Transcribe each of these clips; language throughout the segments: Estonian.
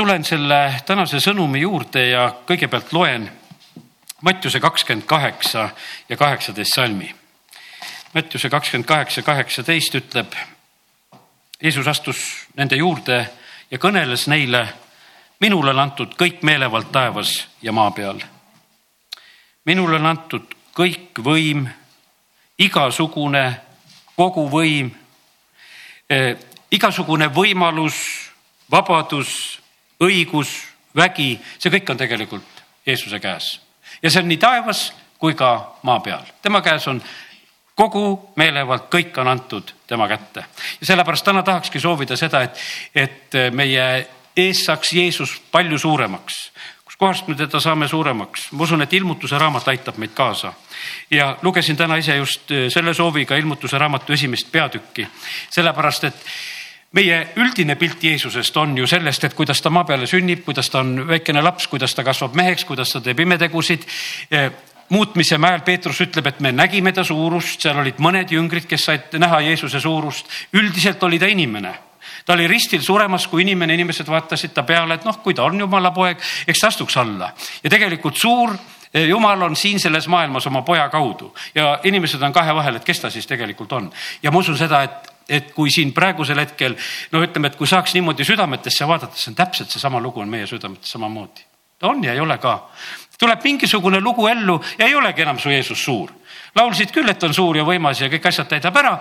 tulen selle tänase sõnumi juurde ja kõigepealt loen Mattiuse kakskümmend kaheksa ja kaheksateist salmi. Mattiuse kakskümmend kaheksa, kaheksateist ütleb, Jeesus astus nende juurde ja kõneles neile, minule on antud kõik meelevald taevas ja maa peal. minule on antud kõik võim, igasugune koguvõim eh,, igasugune võimalus, vabadus, õigus, vägi, see kõik on tegelikult Jeesuse käes ja see on nii taevas kui ka maa peal. tema käes on kogu meelevald, kõik on antud tema kätte. ja sellepärast täna tahakski soovida seda, et, et meie ees saaks Jeesus palju suuremaks. kuskohast me teda saame suuremaks? ma usun, et ilmutuse raamat aitab meid kaasa. ja lugesin täna ise just selle sooviga ilmutuse raamatu esimest peatükki, sellepärast et meie üldine pilt Jeesusest on ju sellest, et kuidas ta maa peale sünnib, kuidas ta on väikene laps, kuidas ta kasvab meheks, kuidas ta teeb imetegusid. muutmise mäel Peetrus ütleb, et me nägime ta suurust, seal olid mõned jüngrid, kes said näha Jeesuse suurust. üldiselt oli ta inimene ta oli ristil suremas kui inimene, inimesed vaatasid ta peale, et noh, kui ta on jumala poeg, eks ta astuks alla ja tegelikult suur jumal on siin selles maailmas oma poja kaudu ja inimesed on kahe vahel, et kes ta siis tegelikult on. ja ma usun seda, et et kui siin praegusel hetkel no ütleme, et kui saaks niimoodi südametesse vaadata, see on täpselt seesama lugu on meie südametes samamoodi. on ja ei ole ka. tuleb mingisugune lugu ellu ja ei olegi enam su Jeesus suur laulsid küll, et on suur ja võimas ja kõik asjad täidab ära,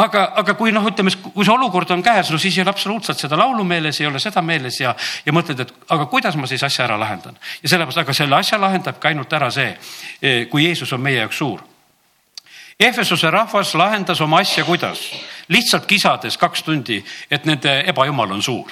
aga, aga kui noh, ütleme, kui see olukord on käes, no siis ei ole absoluutselt seda laulu meeles, ei ole seda meeles ja, ja mõtled, et aga kuidas ma siis asja ära lahendan. ja sellepärast, aga selle asja lahendabki ainult ära see, kui Jeesus on meie jaoks suur Ehvesuse rahvas lahendas oma asja kuidas? lihtsalt kisades kaks tundi, et nende ebajumal on suur.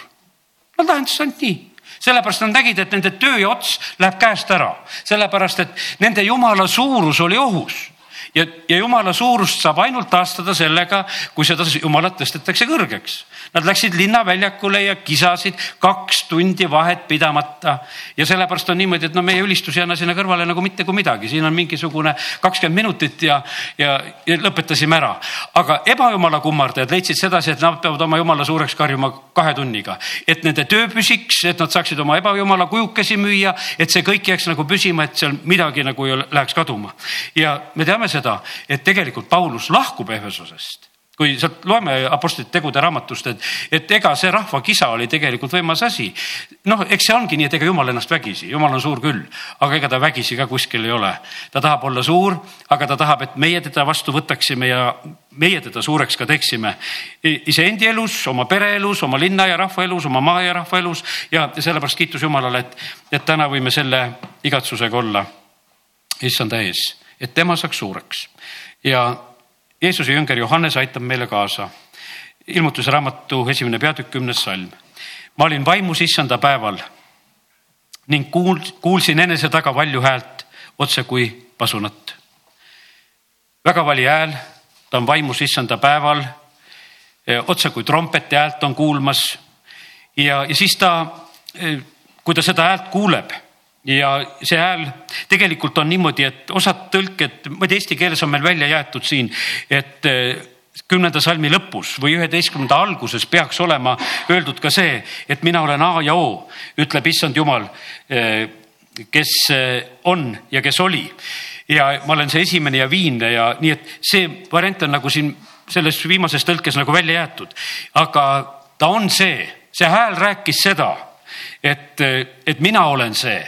Nad lahendasid ainult nii sellepärast nad nägid, et nende töö ja ots läheb käest ära, sellepärast et nende jumala suurus oli ohus ja, ja jumala suurust saab ainult taastada sellega, kui seda jumalat tõstetakse kõrgeks. Nad läksid linnaväljakule ja kisasid kaks tundi vahet pidamata ja sellepärast on niimoodi, et no meie ülistus ei anna sinna kõrvale nagu mitte kui midagi, siin on mingisugune kakskümmend minutit ja, ja, ja lõpetasime ära. aga ebajumala kummardajad leidsid sedasi, et nad peavad oma jumala suureks karjuma kahe tunniga, et nende töö püsiks, et nad saaksid oma ebajumala kujukesi müüa, et see kõik jääks nagu püsima, et seal midagi nagu ei läheks kaduma. ja me teame seda seda, et tegelikult Paulus lahkub Ehvesosest kui sealt loeme Apostlite tegude raamatust, et, et ega see rahva kisa oli tegelikult võimas asi. noh, eks see ongi nii, et ega jumal ennast vägisi, jumal on suur küll, aga ega ta vägisi ka kuskil ei ole. ta tahab olla suur, aga ta tahab, et meie teda vastu võtaksime ja meie teda suureks ka teeksime. iseendi elus, oma pereelus, oma linna ja rahva elus, oma maa ja rahva elus ja sellepärast kiitus Jumalale, et, et täna võime selle igatsusega olla issanda ees et tema saaks suureks. ja Jeesuse jünger Johannes aitab meile kaasa. ilmutuse raamatu esimene peatükk, kümnes salm. ma olin vaimus issanda päeval ning kuul-, kuulsin enese taga valju häält otse kui pasunat. väga vali hääl, ta on vaimus issanda päeval. otse kui trompeti häält on kuulmas. ja, ja siis ta, kui ta seda häält kuuleb ja see hääl tegelikult on niimoodi, et osad tõlked, tea, eesti keeles on meil välja jäetud siin, et eh, kümnenda salmi lõpus või üheteistkümnenda alguses peaks olema öeldud ka see, et mina olen A ja O, ütleb issand jumal, eh, kes eh, on ja kes oli. ja ma olen see esimene ja viimne ja nii, et see variant on nagu siin selles viimases tõlkes nagu välja jäetud. aga ta on see, see hääl rääkis seda, et, et mina olen see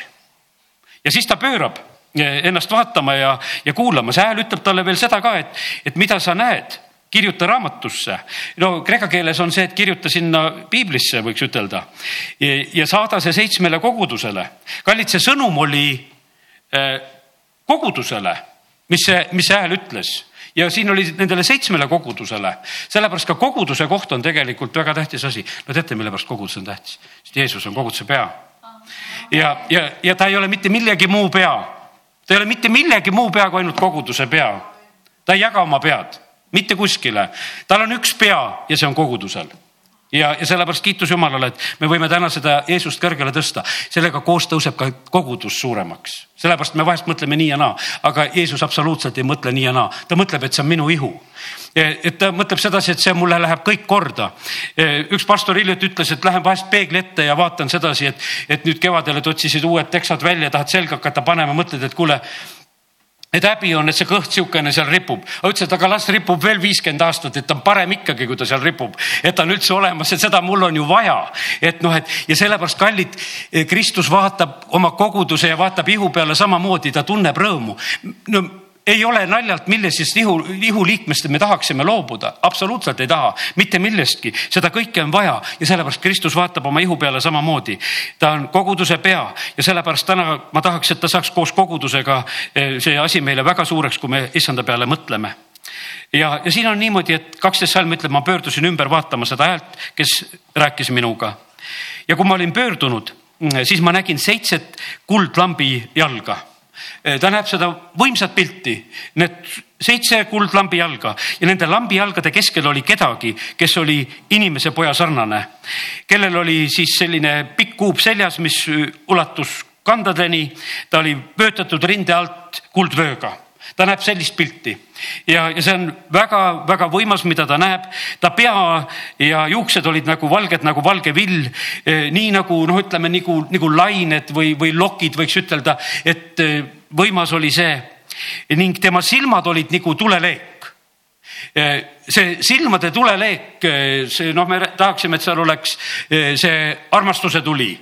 ja siis ta pöörab eh, ennast vaatama ja, ja kuulama, see hääl ütleb talle veel seda ka, et, et mida sa näed, kirjuta raamatusse. no kreeka keeles on see, et kirjuta sinna piiblisse, võiks ütelda. ja saada see seitsmele kogudusele. kallid, see sõnum oli eh, kogudusele, mis see, mis see hääl ütles ja siin oli nendele seitsmele kogudusele, sellepärast ka koguduse koht on tegelikult väga tähtis asi. no teate, mille pärast kogudus on tähtis? sest Jeesus on koguduse pea ja, ja, ja ta ei ole mitte millegi muu pea. ta ei ole mitte millegi muu pea kui ainult koguduse pea. ta ei jaga oma pead mitte kuskile, tal on üks pea ja see on kogudusel ja, ja sellepärast kiitus Jumalale, et me võime täna seda Jeesust kõrgele tõsta, sellega koos tõuseb ka kogudus suuremaks. sellepärast me vahest mõtleme nii ja naa, aga Jeesus absoluutselt ei mõtle nii ja naa, ta mõtleb, et see on minu ihu. et ta mõtleb sedasi, et see mulle läheb kõik korda. üks pastor hiljuti ütles, et lähen vahest peegli ette ja vaatan sedasi, et, et nüüd kevadel, et otsisid uued teksad välja, tahad selga hakata panema, mõtled, et kuule et häbi on, et see kõht sihukene seal ripub. ütles, et aga las ripub veel viiskümmend aastat, et ta on parem ikkagi, kui ta seal ripub, et ta on üldse olemas, et seda mul on ju vaja. et noh, et ja sellepärast kallid, Kristus vaatab oma koguduse ja vaatab ihu peale samamoodi, ta tunneb rõõmu. no ei ole naljalt, millisest ihu, ihuliikmest me tahaksime loobuda, absoluutselt ei taha, mitte millestki, seda kõike on vaja. Ja sellepärast Kristus vaatab oma ihu peale samamoodi. ta on koguduse pea. Ja sellepärast täna ma tahaks, et ta saaks koos kogudusega eh, see asi meile väga suureks, kui me issanda peale mõtleme. Ja, ja siin on niimoodi, et kaksteist salm ütleb, ma pöördusin ümber vaatama seda häält, kes rääkis minuga. ja kui ma olin pöördunud, siis ma nägin seitset kuldlambi jalga ta näeb seda võimsat pilti, need seitse kuldlambi jalga. Ja nende lambi jalgade keskel oli kedagi, kes oli inimese poja sarnane, kellel oli siis selline pikk kuup seljas, mis ulatus kandadeni, ta oli vöötatud rinde alt kuldvööga ta näeb sellist pilti. Ja, ja see on väga-väga võimas, mida ta näeb. ta pea ja juuksed olid nagu valged nagu valge vill, eh, nii nagu noh, ütleme nagu, nagu lained või, või lokid, võiks ütelda, et eh, võimas oli see. Ning tema silmad olid nagu tuleleek. Eh, see silmade tuleleek, see noh, me tahaksime, et seal oleks see armastuse tuli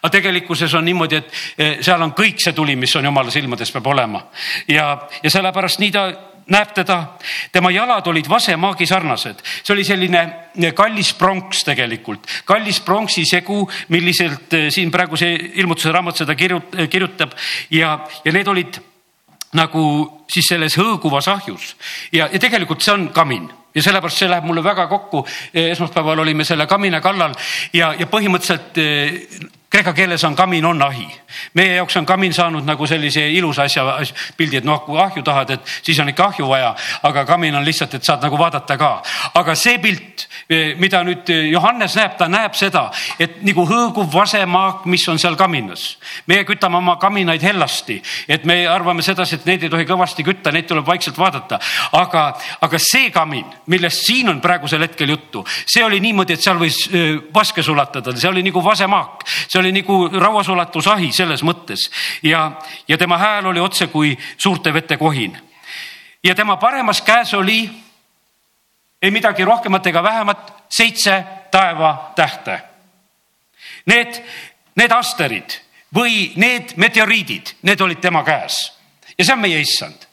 aga tegelikkuses on niimoodi, et eh, seal on kõik see tuli, mis on jumala silmades, peab olema. Ja, ja sellepärast nii ta näeb teda, tema jalad olid vasemaagi sarnased, see oli selline eh, kallis pronks tegelikult, kallis pronksi segu, milliselt eh, siin praegu see ilmutuse raamat seda kirjutab. Ja, ja need olid nagu siis selles hõõguvas ahjus. Ja, ja tegelikult see on kamin. Ja sellepärast see läheb mulle väga kokku. esmaspäeval olime selle kamina kallal ja, ja põhimõtteliselt kreeka keeles on kamin on ahi. meie jaoks on kamin saanud nagu sellise ilusa asja pildi, et noh, kui ahju tahad, et siis on ikka ahju vaja, aga kamin on lihtsalt, et saad nagu vaadata ka. aga see pilt, mida nüüd Johannes näeb, ta näeb seda, et nagu hõõguv vasemaak, mis on seal kaminas. meie kütame oma kaminaid hellasti, et me arvame sedasi, et neid ei tohi kõvasti kütta, neid tuleb vaikselt vaadata. aga, aga see kamin, millest siin on praegusel hetkel juttu, see oli niimoodi, et seal võis vaske sulatada, see oli nagu vasemaak see oli nagu rauasulatusahi selles mõttes. Ja, ja tema hääl oli otse kui suurte vete kohin. ja tema paremas käes oli ei midagi rohkemat ega vähemat, seitse taevatähte. Need, need asterid või need meteoriidid, need olid tema käes. Ja see on meie issand.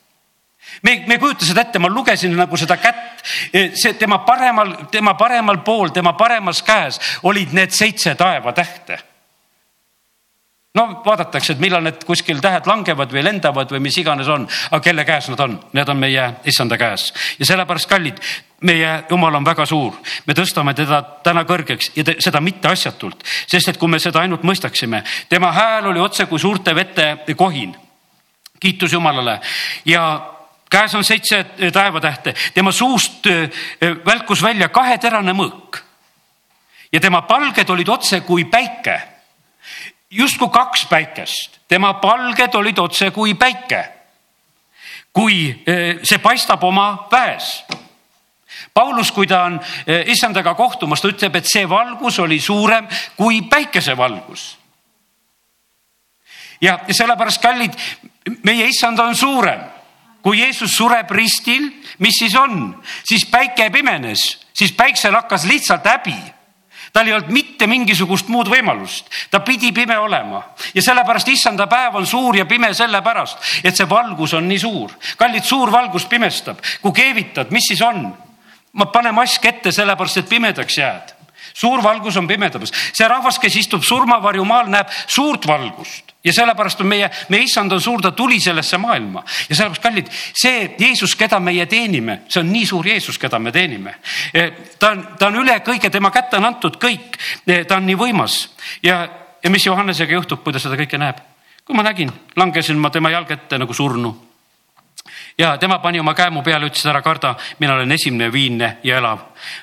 Me, me ei kujuta seda ette, ma lugesin nagu seda kätt, see tema paremal, tema paremal pool, tema paremas käes olid need seitse taevatähte no vaadatakse, et millal need kuskil tähed langevad või lendavad või mis iganes on, aga kelle käes nad on, need on meie issanda käes. Ja sellepärast kallid, meie jumal on väga suur, me tõstame teda täna kõrgeks ja te, seda mitte asjatult, sest et kui me seda ainult mõistaksime, tema hääl oli otse kui suurte vete kohin. kiitus Jumalale. Ja käes on seitse taevatähte, tema suust välkus välja kaheterane mõõk. Ja tema palged olid otse kui päike justkui kaks päikest, tema palged olid otse kui päike. kui eh, see paistab oma väes. Paulus, kui ta on eh, issandaga kohtumas, ta ütleb, et see valgus oli suurem kui päikesevalgus. ja sellepärast, kallid, meie issand on suurem. kui Jeesus sureb ristil, mis siis on, siis päike pimenes, siis päiksel hakkas lihtsalt häbi tal ei olnud mitte mingisugust muud võimalust, ta pidi pime olema ja sellepärast issanda päev on suur ja pime sellepärast, et see valgus on nii suur. kallid, suur valgus pimestab, kui keevitad, mis siis on? ma pane mask ette sellepärast, et pimedaks jääd. suur valgus on pimedamas, see rahvas, kes istub surmavarjumaal, näeb suurt valgust ja sellepärast on meie, meie issand on suur, ta tuli sellesse maailma ja sellepärast, kallid, see Jeesus, keda meie teenime, see on nii suur Jeesus, keda me teenime. E, ta on, ta on üle kõige, tema kätte on antud kõik, e, ta on nii võimas ja, ja mis Johannesega juhtub, kui ta seda kõike näeb? kui ma nägin, langesin ma tema jalge ette nagu surnu ja tema pani oma käe mu peale, ütles ära karda, mina olen esimene viinne ja elav.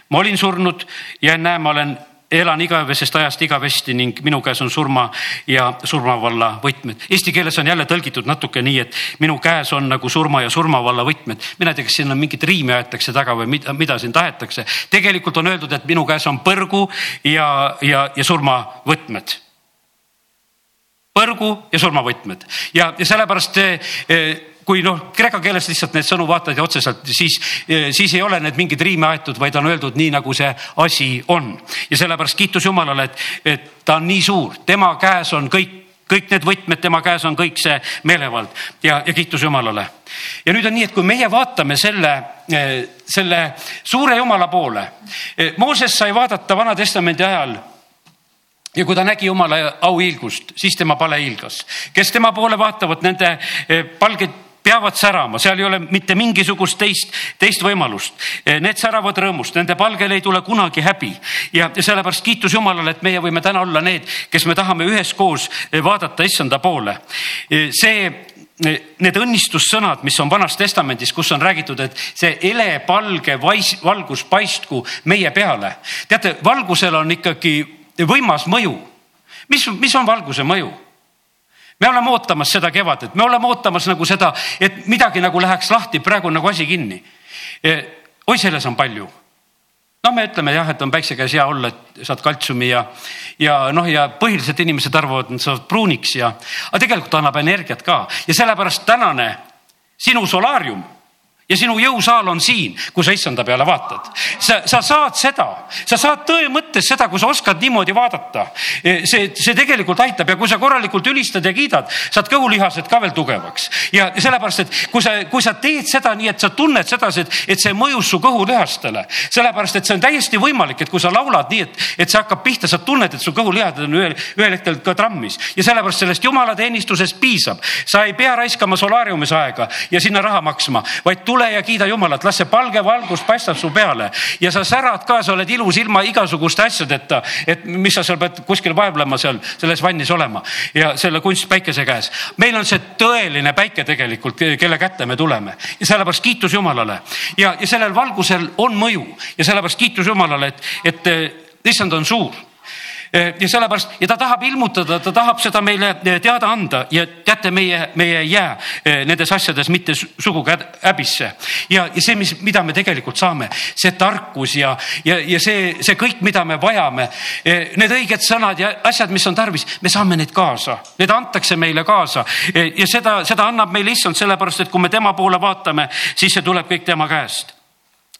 ma olin surnud ja näe, ma olen elan igavesest ajast igavesti ning minu käes on surma ja surmavalla võtmed. Eesti keeles on jälle tõlgitud natuke nii, et minu käes on nagu surma ja surmavalla võtmed. mina ei tea, kas siin on mingit riimi aetakse taga või mida, mida siin tahetakse. tegelikult on öeldud, et minu käes on põrgu ja, ja, ja surmavõtmed põrgu ja surmavõtmed ja, ja sellepärast eh, kui noh, kreeka keeles lihtsalt need sõnu vaatad ja otseselt, siis, siis ei ole need mingid riime aetud, vaid on öeldud nii, nagu see asi on. ja sellepärast kiitus Jumalale, et, et ta on nii suur, tema käes on kõik kõik need võtmed, tema käes on kõik see meelevald ja, ja kiitus Jumalale. ja nüüd on nii, et kui meie vaatame selle, selle suure Jumala poole. Mooses sai vaadata Vana-testamendi ajal ja kui ta nägi Jumala auhiilgust, siis tema pale hiilgas. kes tema poole vaatavad, nende palged peavad särama, seal ei ole mitte mingisugust teist, teist võimalust. Need säravad rõõmust, nende palgel ei tule kunagi häbi ja, sellepärast kiitus Jumalale, et meie võime täna olla need, kes me tahame üheskoos vaadata issanda poole. see need õnnistussõnad, mis on Vanas Testamendis, kus on räägitud, et see elepalge vais, valgus paistku meie peale. teate, valgusel on ikkagi võimas mõju. mis, mis on valguse mõju? Me oleme ootamas seda kevadet, me oleme ootamas nagu seda, et midagi nagu läheks lahti, praegu on nagu asi kinni. E, oi, selles on palju. noh, me ütleme jah, et on päikse käes hea olla, et saad kaltsiumi ja, ja noh, ja põhiliselt inimesed arvavad, et nad saavad pruuniks ja, aga tegelikult annab energiat ka ja sellepärast tänane sinu solaarium ja sinu jõusaal on siin, kui sa issanda peale vaatad. sa, sa saad seda, sa saad tõe mõttes seda, kui sa oskad niimoodi vaadata. E, see, see tegelikult aitab ja kui sa korralikult ülistad ja kiidad, saad kõhulihased ka veel tugevaks. ja sellepärast, et kui sa, kui sa teed seda nii, et sa tunned sedasi, et, et see mõjus su kõhulihastele, sellepärast et see on täiesti võimalik, et kui sa laulad nii, et, et see hakkab pihta, sa tunned, et su kõhulihased on ühel, ühel hetkel ka trammis ja sellepärast sellest jumalateenistusest piisab. sa ei pea raiskama solaariumis aega ja sinna raha maksma, vaid tule ja kiida Jumalat, las see palge valgus paistab su peale ja sa särad ka, sa oled ilus ilma igasuguste asjadeta, et mis sa seal pead kuskil vaevlema seal selles vannis olema ja selle kunstpäikese käes. meil on see tõeline päike tegelikult, kelle kätte me tuleme ja sellepärast kiitus Jumalale ja, ja sellel valgusel on mõju ja sellepärast kiitus Jumalale, et, et issand on suur Eh, ja sellepärast ja ta tahab ilmutada, ta tahab seda meile eh, teada anda ja teate, meie, meie ei jää eh, nendes asjades mitte sugugi häbisse. ja, ja see, mis, mida me tegelikult saame, see tarkus ja, ja, ja see, see kõik, mida me vajame, need õiged sõnad ja asjad, mis on tarvis, me saame neid kaasa, need antakse meile kaasa. Ja seda, seda annab meile issand, sellepärast et kui me tema poole vaatame, siis see tuleb kõik tema käest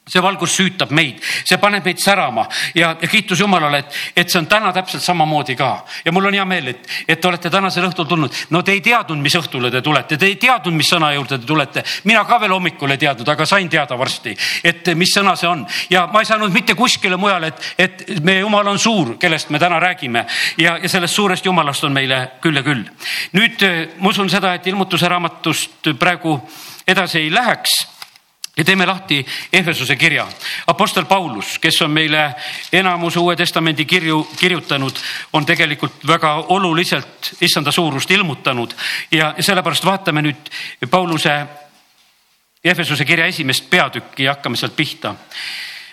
see valgus süütab meid, see paneb meid särama ja, ja kiitus Jumalale, et, et see on täna täpselt samamoodi ka. ja mul on hea meel, et, et te olete tänasel õhtul tulnud. no te ei teadnud, mis õhtule te tulete, te ei teadnud, mis sõna juurde te tulete. mina ka veel hommikul ei teadnud, aga sain teada varsti, et mis sõna see on ja ma ei saanud mitte kuskile mujale, et, et meie Jumal on suur, kellest me täna räägime ja, ja sellest suurest Jumalast on meile küll ja küll. nüüd ma usun seda, et ilmutuse raamatust praegu edasi ei läheks ja teeme lahti Ehvesuse kirja. Apostel Paulus, kes on meile enamus Uue Testamendi kirju kirjutanud, on tegelikult väga oluliselt issanda suurust ilmutanud ja sellepärast vaatame nüüd Pauluse Ehvesuse kirja esimest peatükki ja hakkame sealt pihta.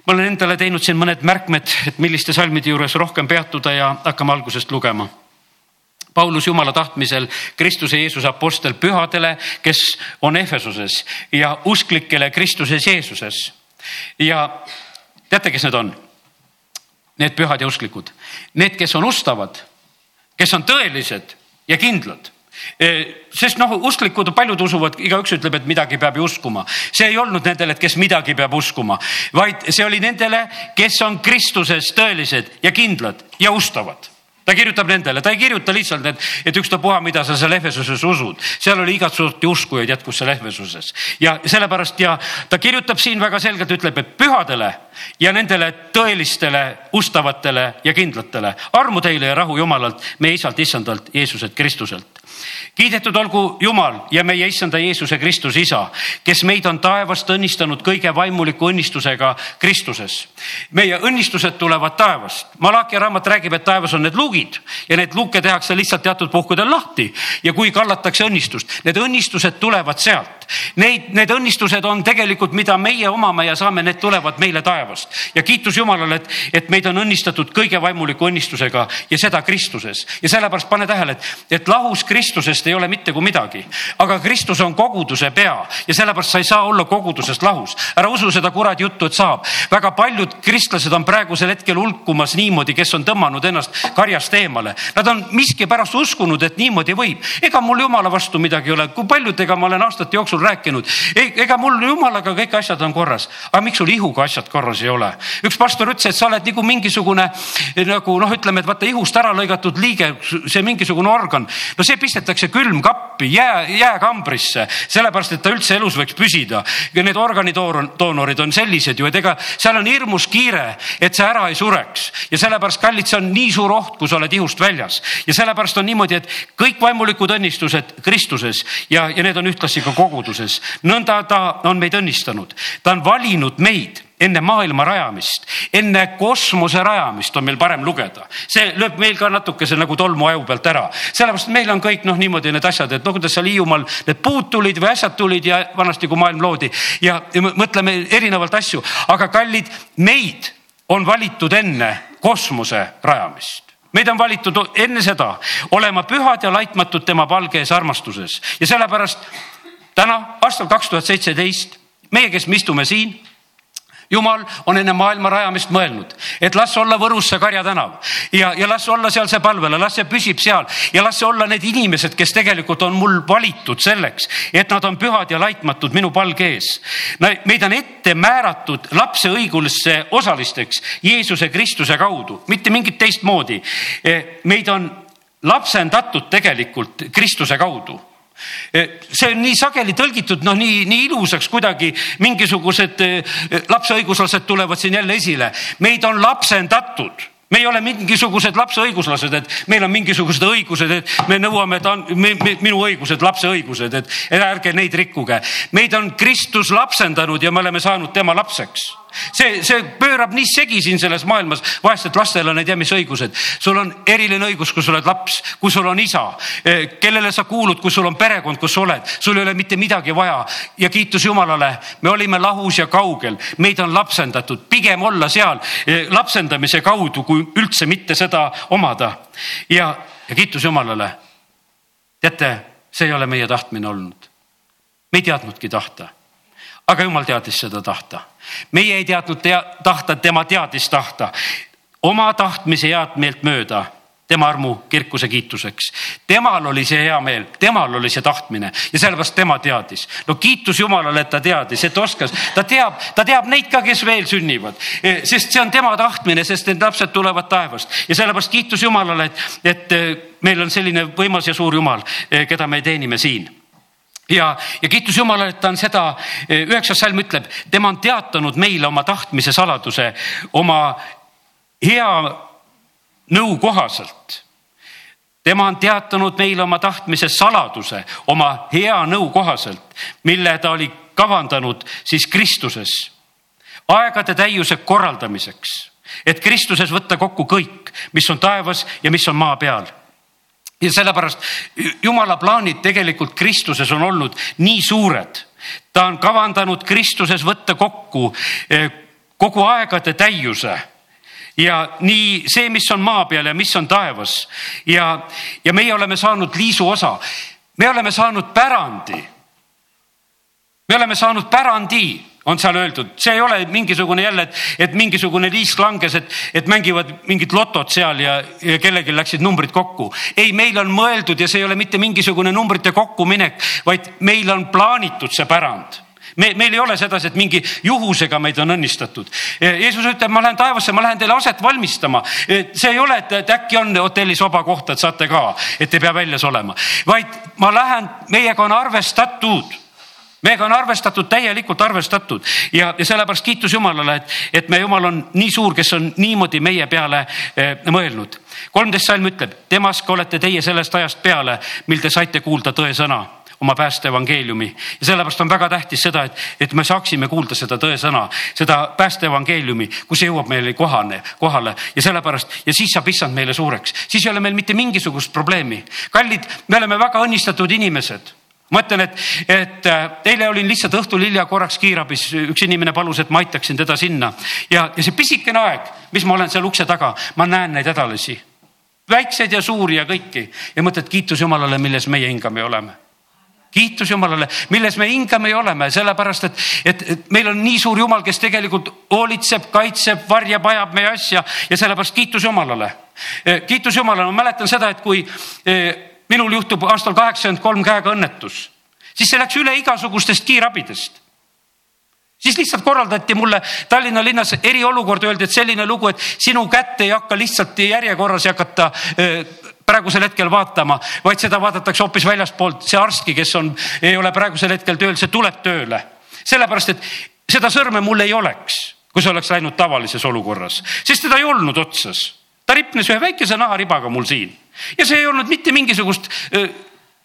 ma olen endale teinud siin mõned märkmed, et milliste salmide juures rohkem peatuda ja hakkame algusest lugema Paulus Jumala tahtmisel Kristuse Jeesuse apostel pühadele, kes on Ehvesuses ja usklikele Kristuses Jeesuses. ja teate, kes need on? Need pühad ja usklikud, need, kes on ustavad, kes on tõelised ja kindlad e, sest noh, usklikud, paljud usuvad, igaüks ütleb, et midagi peab ju uskuma. see ei olnud nendele, kes midagi peab uskuma, vaid see oli nendele, kes on Kristuses tõelised ja kindlad ja ustavad ta kirjutab nendele, ta ei kirjuta lihtsalt, et, et ükstapuha, mida sa seal Ehvesuses usud, seal oli igat sorti uskujaid jätkus seal Ehvesuses ja sellepärast ja ta kirjutab siin väga selgelt, ütleb, et pühadele ja nendele tõelistele ustavatele ja kindlatele armu teile ja rahu Jumalalt, meie isalt, issandalt, Jeesuselt Kristuselt kiidetud olgu Jumal ja meie issanda Jeesuse Kristus isa, kes meid on taevast õnnistanud kõige vaimuliku õnnistusega Kristuses. meie õnnistused tulevad taevast. Malachi raamat räägib, et taevas on need luugid ja neid luuke tehakse lihtsalt teatud puhkudel lahti ja kui kallatakse õnnistust, need õnnistused tulevad sealt Neid, need õnnistused on tegelikult, mida meie omame ja saame, need tulevad meile taevast. ja kiitus Jumalale, et, et meid on õnnistatud kõige vaimuliku õnnistusega ja seda Kristuses. ja sellepärast pane tähele, et, et lahus Kristusest ei ole mitte kui midagi. aga Kristus on koguduse pea ja sellepärast sa ei saa olla kogudusest lahus. ära usu seda kuradi juttu, et saab. väga paljud kristlased on praegusel hetkel hulkumas niimoodi, kes on tõmmanud ennast karjast eemale. Nad on miskipärast uskunud, et niimoodi võib. ega mul jumala vastu midagi ei ole, kui paljudega ma olen aastate jooksul rääkinud, ega mul jumalaga kõik asjad on korras, aga miks sul ihuga asjad korras ei ole? üks pastor ütles, et sa oled nagu mingisugune nagu noh, ütleme, et vaata ihust ära lõigatud liige, see mingisugune organ, no see pistetakse külmkappi, jää, jääkambrisse, sellepärast et ta üldse elus võiks püsida. ja need organidoonorid on sellised ju, et ega seal on hirmus kiire, et see ära ei sureks. Ja sellepärast, kallid, see on nii suur oht, kui sa oled ihust väljas. Ja sellepärast on niimoodi, et kõik vaimulikud õnnistused Kristuses ja, ja need on ühtlasi ka koguduses. nõnda ta on meid õnnistanud, ta on valinud meid enne maailma rajamist, enne kosmose rajamist on meil parem lugeda. see lööb meil ka natukese nagu tolmu aju pealt ära, sellepärast meil on kõik noh, niimoodi need asjad, et no kuidas seal Hiiumaal need puud tulid või asjad tulid ja vanasti, kui maailm loodi. Ja, ja mõtleme erinevalt asju, aga kallid, meid on valitud enne kosmose rajamist. Meid on valitud enne seda olema pühad ja laitmatud tema palge ees armastuses. Ja sellepärast täna aastal kaks tuhat seitseteist meie, kes me istume siin jumal on enne maailma rajamist mõelnud, et las olla Võrus see Karja tänav ja, ja las olla seal see palvela, las see püsib seal ja las see olla need inimesed, kes tegelikult on mul valitud selleks, et nad on pühad ja laitmatud minu palge ees. meid on ette määratud lapse õigulisse osalisteks Jeesuse Kristuse kaudu, mitte mingit teistmoodi. meid on lapsendatud tegelikult Kristuse kaudu Eh, see on nii sageli tõlgitud, noh, nii, nii ilusaks kuidagi mingisugused eh, lapse õiguslased tulevad siin jälle esile. meid on lapsendatud me ei ole mingisugused lapse õiguslased, et meil on mingisugused õigused, et me nõuame, et on me, me, minu õigused, lapse õigused, et ärge neid rikkuge. meid on Kristus lapsendanud ja me oleme saanud tema lapseks see, see pöörab nii segi siin selles maailmas, vahest, et lastel on ei tea mis õigused. sul on eriline õigus, kui sa oled laps, kui sul on isa, eh, kellele sa kuulud, kui sul on perekond, kus sa oled, sul ei ole mitte midagi vaja ja kiitus Jumalale, me olime lahus ja kaugel, meid on lapsendatud, pigem olla seal eh, lapsendamise kaudu, kui üldse mitte seda omada. ja, ja kiitus Jumalale. teate, see ei ole meie tahtmine olnud. me ei teadnudki tahta aga jumal teadis seda tahta. meie ei teadnud tea, tahta, tema teadis tahta. oma tahtmise head meelt mööda tema armu kirkuse kiituseks. temal oli see hea meel, temal oli see tahtmine ja sellepärast tema teadis. no kiitus Jumalale, et ta teadis, et oskas, ta teab, ta teab neid ka, kes veel sünnivad, e, sest see on tema tahtmine, sest need lapsed tulevad taevast ja sellepärast kiitus Jumalale, et, et e, meil on selline võimas ja suur Jumal, e, keda me teenime siin ja, ja kiitus Jumalale, et ta on seda, eh, üheksas salm ütleb, tema on teatanud meile oma tahtmise saladuse oma hea nõu kohaselt. tema on teatanud meile oma tahtmise saladuse oma hea nõu kohaselt, mille ta oli kavandanud siis Kristuses aegade täiuse korraldamiseks, et Kristuses võtta kokku kõik, mis on taevas ja mis on maa peal ja sellepärast jumala plaanid tegelikult Kristuses on olnud nii suured. ta on kavandanud Kristuses võtta kokku eh, kogu aegade täiuse ja nii see, mis on maa peal ja mis on taevas ja, ja meie oleme saanud liisu osa. me oleme saanud pärandi. me oleme saanud pärandi on seal öeldud, see ei ole mingisugune jälle, et, et mingisugune liisk langes, et, et mängivad mingit lotot seal ja, ja kellelgi läksid numbrid kokku. ei, meil on mõeldud ja see ei ole mitte mingisugune numbrite kokkuminek, vaid meil on plaanitud see pärand me, meil ei ole sedasi, et mingi juhusega meid on õnnistatud. Jeesus ütleb, ma lähen taevasse, ma lähen teile aset valmistama. see ei ole, et, et äkki on hotellis vaba koht, et saate ka, et ei pea väljas olema, vaid ma lähen, meiega on arvestatud meiega on arvestatud, täielikult arvestatud. Ja, ja sellepärast kiitus Jumalale, et, et me Jumal on nii suur, kes on niimoodi meie peale eh, mõelnud. kolmteist salm ütleb, temast olete teie sellest ajast peale, mil te saite kuulda tõesõna oma päästeevangeeliumi. Ja sellepärast on väga tähtis seda, et, et me saaksime kuulda seda tõesõna, seda päästeevangeeliumi, kus jõuab meile kohane, kohale. Ja sellepärast ja siis saab issand meile suureks, siis ei ole meil mitte mingisugust probleemi. kallid, me oleme väga õnnistatud inimesed ma ütlen, et, et äh, eile olin lihtsalt õhtul hilja korraks kiirabis, üks inimene palus, et ma aitaksin teda sinna. Ja, ja see pisikene aeg, mis ma olen seal ukse taga, ma näen neid hädalasi, väikseid ja suuri ja kõiki. Ja mõtled kiitus Jumalale, milles meie hingame oleme. Kiitus Jumalale, milles me hingame ja oleme, sellepärast et, et, et meil on nii suur Jumal, kes tegelikult hoolitseb, kaitseb, varjab, ajab meie asja. Ja sellepärast kiitus Jumalale. kiitus Jumalale, ma mäletan seda, et kui eh, minul juhtub aastal kaheksakümmend kolm käega õnnetus, siis see läks üle igasugustest kiirabidest. Siis lihtsalt korraldati mulle Tallinna linnas eriolukord, öeldi, et selline lugu, et sinu kätt ei hakka lihtsalt järjekorras ei hakata praegusel hetkel vaatama, vaid seda vaadatakse hoopis väljastpoolt. see arstki, kes on, ei ole praegusel hetkel tööl, see tuleb tööle. sellepärast, et seda sõrme mul ei oleks, kui see oleks läinud tavalises olukorras, sest teda ei olnud otsas. Ta ripnes ühe väikese naharibaga mul siin ja see ei olnud mitte mingisugust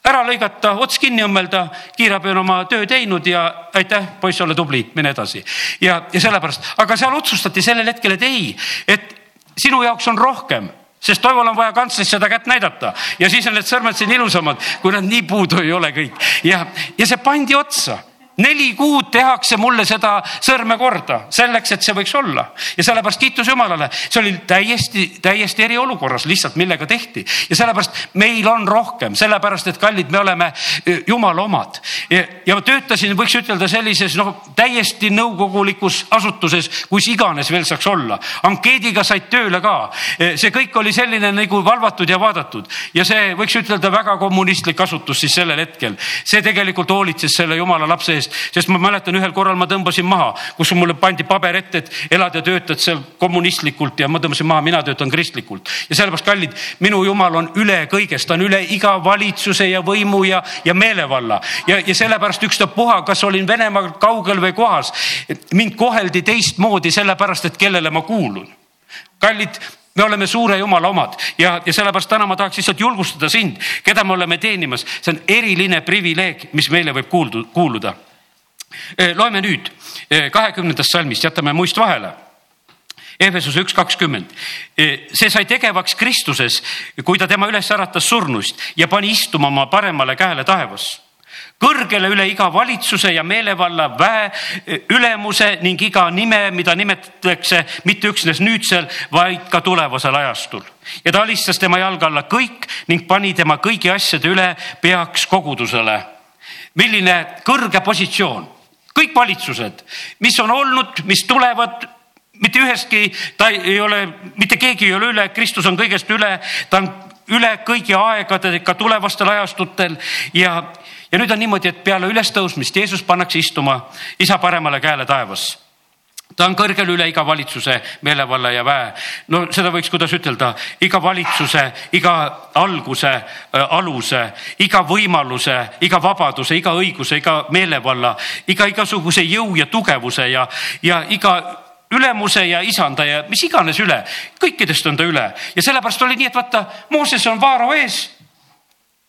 ära lõigata, ots kinni õmmelda, kiirabi on oma töö teinud ja aitäh, poiss, ole tubli, mine edasi. ja, ja sellepärast, aga seal otsustati sellel hetkel, et ei, et sinu jaoks on rohkem sest Toival on vaja kantslis seda kätt näidata. Ja siis on need sõrmed siin ilusamad, kui nad nii puudu ei ole kõik. Ja, ja see pandi otsa neli kuud tehakse mulle seda sõrme korda selleks, et see võiks olla. Ja sellepärast kiitus Jumalale, see oli täiesti, täiesti eriolukorras lihtsalt, millega tehti. Ja sellepärast meil on rohkem, sellepärast et kallid, me oleme e, Jumala omad. Ja, ma töötasin, võiks ütelda sellises noh, täiesti nõukogulikus asutuses, kus iganes veel saaks olla. ankeediga said tööle ka, e, see kõik oli selline nagu valvatud ja vaadatud. Ja see võiks ütelda väga kommunistlik asutus siis sellel hetkel. see tegelikult hoolitses selle Jumala lapse eest eest, sest ma mäletan, ühel korral ma tõmbasin maha, kus mulle pandi paber ette, et elad ja töötad seal kommunistlikult ja ma tõmbasin maha, mina töötan kristlikult. ja sellepärast, kallid, minu jumal on üle kõigest, ta on üle iga valitsuse ja võimu ja, ja meelevalla ja, ja sellepärast ükstapuha, kas olin Venemaal kaugel või kohas, mind koheldi teistmoodi sellepärast, et kellele ma kuulun. kallid me oleme suure Jumala omad ja, ja sellepärast täna ma tahaks lihtsalt julgustada sind, keda me oleme teenimas, see on eriline privileeg, mis meile võib kuuldu, kuuluda loeme nüüd eh, kahekümnendast salmist, jätame muist vahele. Ehvesuse üks kakskümmend. Eh, see sai tegevaks Kristuses, kui ta tema üles äratas surnust ja pani istuma oma paremale käele taevas kõrgele üle iga valitsuse ja meelevalla väe ülemuse ning iga nime, mida nimetatakse mitte üksnes nüüdsel, vaid ka tulevasel ajastul. ja ta alistas tema jalge alla kõik ning pani tema kõigi asjade üle peaks kogudusele. milline kõrge positsioon kõik valitsused, mis on olnud, mis tulevad, mitte ühestki, ta ei ole, mitte keegi ei ole üle, Kristus on kõigest üle, ta on üle kõigi aegade, ka tulevastel ajastutel ja, ja nüüd on niimoodi, et peale ülestõusmist Jeesus pannakse istuma isa paremale käele taevas ta on kõrgel üle iga valitsuse, meelevalla ja väe. no seda võiks, kuidas ütelda, iga valitsuse, iga alguse äh,, aluse, iga võimaluse, iga vabaduse, iga õiguse, iga meelevalla, iga igasuguse jõu ja tugevuse ja, ja iga ülemuse ja isanda ja mis iganes üle, kõikidest on ta üle. Ja sellepärast oli nii, et vaata, Mooses on Vaaro ees.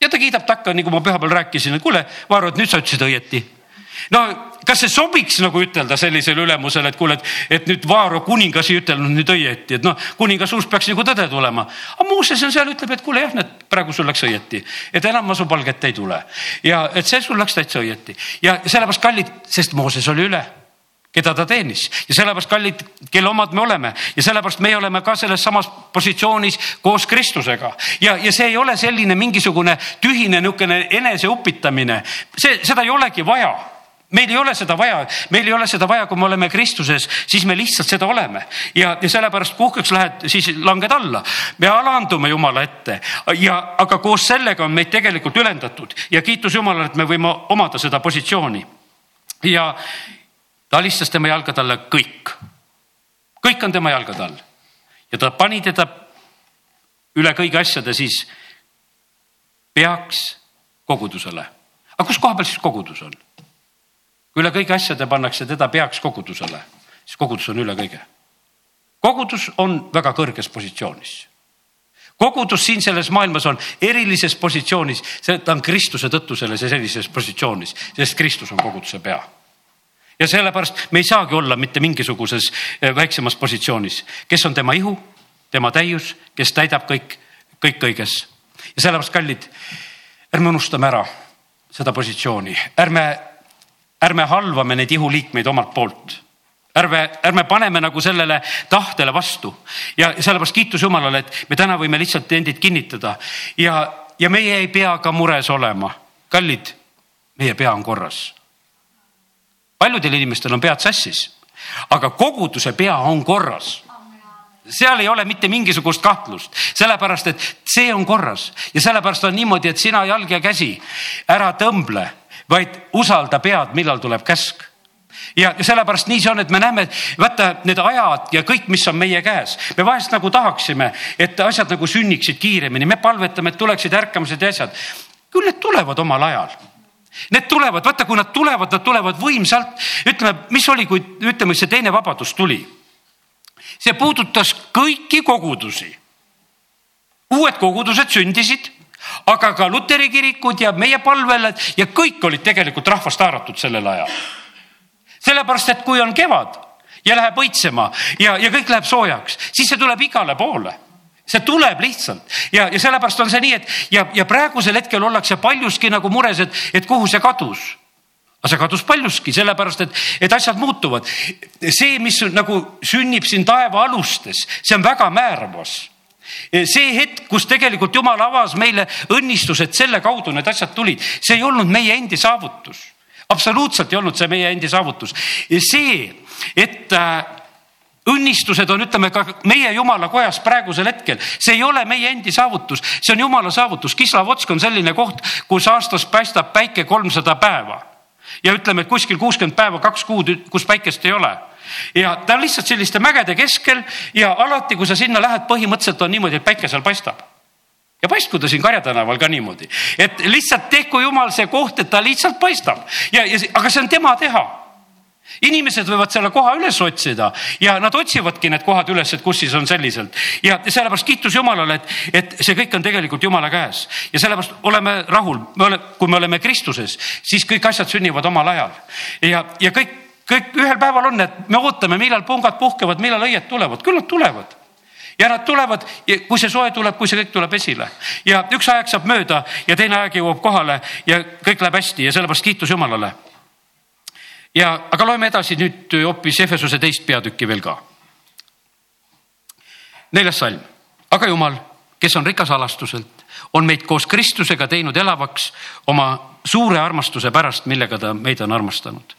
ja ta kiidab takka, nagu ma pühapäeval rääkisin, et kuule, Vaaro, et nüüd sa ütlesid õieti no kas see sobiks nagu ütelda sellisele ülemusele, et kuule, et, et nüüd Vaaro kuningas ei ütelnud nüüd õieti, et noh, kuninga suust peaks nagu tõde tulema. aga Mooses on seal, ütleb, et kuule jah, näed, praegu sul läks õieti, et enam ma su palget ei tule. Ja et see sul läks täitsa õieti. Ja sellepärast kallid, sest Mooses oli üle keda ta teenis. Ja sellepärast kallid, kelle omad me oleme. Ja sellepärast meie oleme ka selles samas positsioonis koos Kristusega. Ja, ja see ei ole selline mingisugune tühine niisugune eneseupitamine, see, seda ei olegi vaja meil ei ole seda vaja, meil ei ole seda vaja, kui me oleme Kristuses, siis me lihtsalt seda oleme ja, ja sellepärast puhkeks lähed, siis langed alla. me alandume Jumala ette ja, aga koos sellega on meid tegelikult ülendatud ja kiitus Jumalale, et me võime omada seda positsiooni. ja ta alistas tema jalgade alla kõik, kõik on tema jalgade all ja ta pani teda üle kõigi asjade siis peaks kogudusele. aga kus koha peal siis kogudus on? Kui üle kõigi asjade pannakse teda peaks kogudusele, siis kogudus on üle kõige. kogudus on väga kõrges positsioonis. kogudus siin selles maailmas on erilises positsioonis, ta on Kristuse tõttu selles sellises positsioonis, sest Kristus on koguduse pea ja sellepärast me ei saagi olla mitte mingisuguses eh, väiksemas positsioonis, kes on tema ihu, tema täius, kes täidab kõik, kõik kõiges. ja sellepärast, kallid, ärme unustame ära seda positsiooni, ärme, ärme halvame neid ihuliikmeid omalt poolt. Ärme, ärme paneme nagu sellele tahtele vastu. Ja sellepärast kiitus Jumalale, et me täna võime lihtsalt endid kinnitada. Ja, ja meie ei pea ka mures olema. kallid, meie pea on korras. paljudel inimestel on pead sassis, aga koguduse pea on korras. Seal ei ole mitte mingisugust kahtlust, sellepärast et see on korras. Ja sellepärast on niimoodi, et sina jalg ja käsi ära tõmble, vaid usalda pead, millal tuleb käsk ja sellepärast nii see on, et me näeme, vaata need ajad ja kõik, mis on meie käes, me vahest nagu tahaksime, et asjad nagu sünniksid kiiremini, me palvetame, et tuleksid ärkamised ja asjad. küll need tulevad omal ajal. Need tulevad, vaata, kui nad tulevad, nad tulevad võimsalt. ütleme, mis oli, kui ütleme, see teine vabadus tuli. see puudutas kõiki kogudusi. uued kogudused sündisid aga ka luteri kirikud ja meie palveled ja kõik olid tegelikult rahvast haaratud sellel ajal sellepärast, et kui on kevad ja läheb õitsema ja, ja kõik läheb soojaks, siis see tuleb igale poole see tuleb lihtsalt ja, ja sellepärast on see nii, et ja, ja praegusel hetkel ollakse paljuski nagu mures, et, et kuhu see kadus. aga see kadus paljuski sellepärast, et, et asjad muutuvad. see, mis nagu sünnib siin taeva alustes, see on väga määravas see hetk, kus tegelikult Jumal avas meile õnnistused, selle kaudu need asjad tulid, see ei olnud meie endi saavutus absoluutselt ei olnud see meie endi saavutus. see, et äh, õnnistused on, ütleme ka meie jumala kojas praegusel hetkel, see ei ole meie endi saavutus, see on jumala saavutus. Kislavotsk on selline koht, kus aastas paistab päike kolmsada päeva ja ütleme, et kuskil kuuskümmend päeva, kaks kuud, kus päikest ei ole ja ta on lihtsalt selliste mägede keskel ja alati, kui sa sinna lähed, põhimõtteliselt on niimoodi, et päike seal paistab. Ja paistku ta siin Karja tänaval ka niimoodi, et lihtsalt tehku jumal see koht, et ta lihtsalt paistab. Ja, ja aga see on tema teha. Inimesed võivad selle koha üles otsida ja nad otsivadki need kohad üles, et kus siis on selliselt. Ja sellepärast kiitus Jumalale, et, et see kõik on tegelikult Jumala käes. Ja sellepärast oleme rahul, me oleme, kui me oleme Kristuses, siis kõik asjad sünnivad omal ajal. Ja, ja kõik, kõik ühel päeval on, et me ootame, millal pungad puhkevad, millal õied tulevad, küll nad tulevad ja nad tulevad, kui see soe tuleb, kui see kõik tuleb esile ja üks aeg saab mööda ja teine aeg jõuab kohale ja kõik läheb hästi ja sellepärast kiitus Jumalale. ja, aga loeme edasi nüüd hoopis Efesuse teist peatükki veel ka. neljas salm, aga Jumal, kes on rikas alastuselt, on meid koos Kristusega teinud elavaks oma suure armastuse pärast, millega ta meid on armastanud.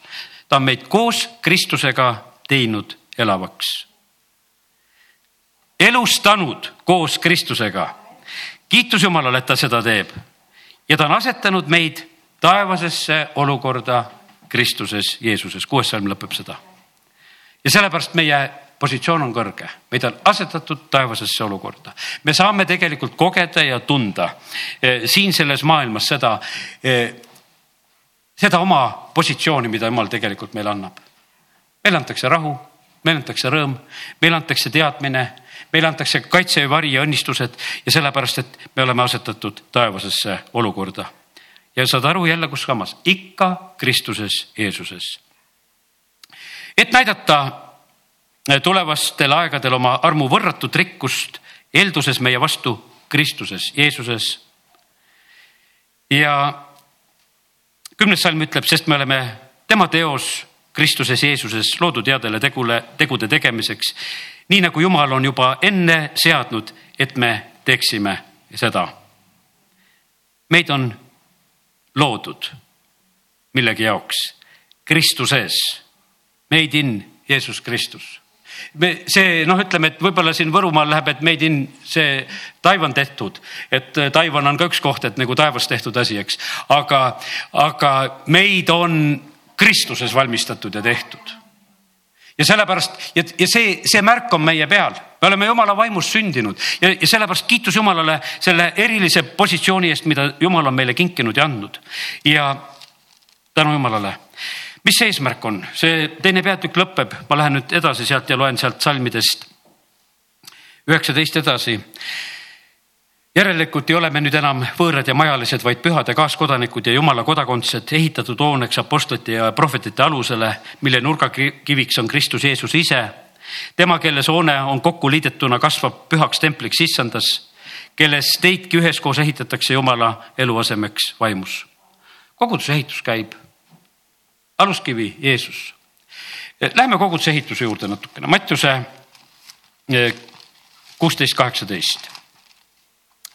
Ta on meid koos Kristusega teinud elavaks elustanud koos Kristusega. kiitus Jumalale, et ta seda teeb ja ta on asetanud meid taevasesse olukorda Kristuses, Jeesuses, kuues salm lõpeb seda. ja sellepärast meie positsioon on kõrge, meid on asetatud taevasesse olukorda. me saame tegelikult kogeda ja tunda eh, siin selles maailmas seda, eh, seda oma positsiooni, mida Jumal tegelikult meile annab. meile antakse rahu, meile antakse rõõm, meile antakse teadmine meile antakse kaitse ja vari ja õnnistused ja sellepärast, et me oleme asetatud taevasesse olukorda. ja saad aru jälle, kus kammas, ikka Kristuses Jeesuses. et näidata tulevastel aegadel oma armu võrratut rikkust eelduses meie vastu Kristuses, Jeesuses. ja kümnes salm ütleb, sest me oleme tema teos Kristuses Jeesuses loodud headele tegule, tegude tegemiseks nii nagu Jumal on juba enne seadnud, et me teeksime seda. meid on loodud millegi jaoks Kristuses, made in Jeesus Kristus me see noh, ütleme, et võib-olla siin Võrumaal läheb, et made in see Taiwan tehtud, et Taiwan on ka üks koht, et nagu taevas tehtud asi, eks, aga, aga meid on Kristuses valmistatud ja tehtud. Ja sellepärast ja, ja see, see märk on meie peal, me oleme jumala vaimust sündinud. Ja, ja sellepärast kiitus Jumalale selle erilise positsiooni eest, mida Jumal on meile kinkinud ja andnud. ja tänu Jumalale. Mis see eesmärk on, see teine peatükk lõpeb, ma lähen nüüd edasi sealt ja loen sealt salmidest üheksateist edasi järelikult ei ole me nüüd enam võõrad ja majalised, vaid pühade kaaskodanikud ja jumala kodakondsed, ehitatud hooneks apostlite ja prohvetite alusele, mille nurgakiviks on Kristus Jeesus ise. tema, kelles hoone on kokku liidetuna, kasvab pühaks templiks issandas, kelles teidki üheskoos ehitatakse Jumala eluasemeks vaimus. koguduse ehitus käib. Aluskivi Jeesus. Läheme koguduse ehituse juurde natukene, Mattiuse eh, kuusteist, kaheksateist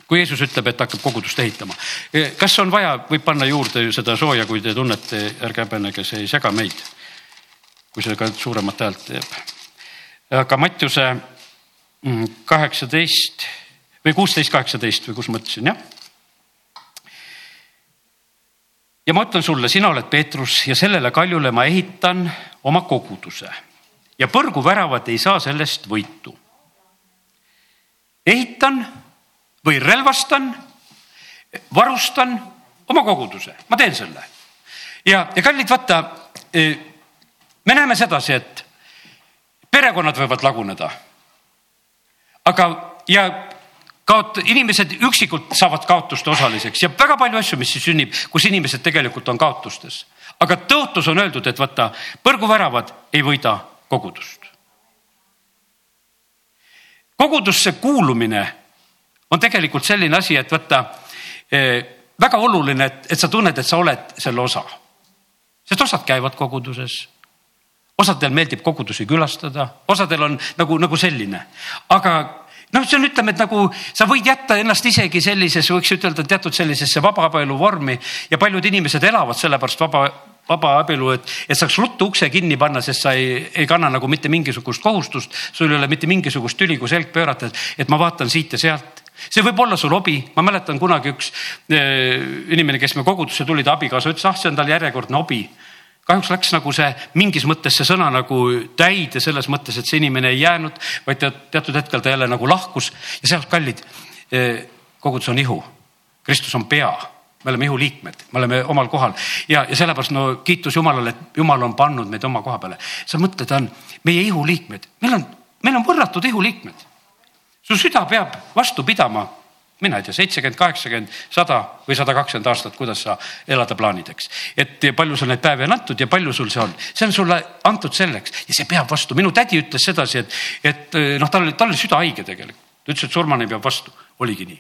kui Jeesus ütleb, et hakkab kogudust ehitama. Eh, kas on vaja, võib panna juurde seda sooja, kui te tunnete, ärge häbenege, see ei sega meid. kui see ka suuremat häält teeb. aga Mattiuse mm, kaheksateist või kuusteist, kaheksateist või kus ma ütlesin, jah ja ma ütlen sulle, sina oled Peetrus ja sellele kaljule ma ehitan oma koguduse ja põrguväravad ei saa sellest võitu. ehitan või relvastan, varustan oma koguduse, ma teen selle. ja, ja kallid, vaata, e, me näeme sedasi, et perekonnad võivad laguneda. aga, ja kaot-, inimesed üksikult saavad kaotuste osaliseks ja väga palju asju, mis siis sünnib, kus inimesed tegelikult on kaotustes. aga tõotus on öeldud, et vaata, põrguväravad ei võida kogudust. kogudusse kuulumine on tegelikult selline asi, et vaata eh, väga oluline, et, et sa tunned, et sa oled selle osa. sest osad käivad koguduses osadel meeldib kogudusi külastada, osadel on nagu, nagu selline, aga noh, see on, ütleme, et nagu sa võid jätta ennast isegi sellisesse, võiks ütelda teatud sellisesse vabaabielu vormi ja paljud inimesed elavad sellepärast vaba, vaba abielu, et, et saaks ruttu ukse kinni panna, sest sa ei, ei kanna nagu mitte mingisugust kohustust. sul ei ole mitte mingisugust tüli, kui selg pöörata, et ma vaatan siit ja sealt see võib olla sul hobi, ma mäletan kunagi üks äh, inimene, kes me kogudusse tuli, ta abikaasa ütles, ah, see on tal järjekordne hobi kahjuks läks nagu see mingis mõttes see sõna nagu täide selles mõttes, et see inimene ei jäänud, vaid ta teatud hetkel ta jälle nagu lahkus ja sealt kallid. Eh, kogudus on ihu, Kristus on pea, me oleme ihuliikmed, me oleme omal kohal ja, ja sellepärast no kiitus Jumalale, et Jumal on pannud meid oma koha peale. sa mõtled, on meie ihuliikmed, meil on, meil on võrratud ihuliikmed. su süda peab vastu pidama mina ei tea, seitsekümmend, kaheksakümmend, sada või sada kakskümmend aastat, kuidas sa elada plaanid, eks. et palju sul neid päevi on antud ja palju sul see on, see on sulle antud selleks ja see peab vastu. minu tädi ütles sedasi, et, et noh, tal oli, tal oli süda haige tegelikult. ta ütles, et surmani peab vastu oligi nii.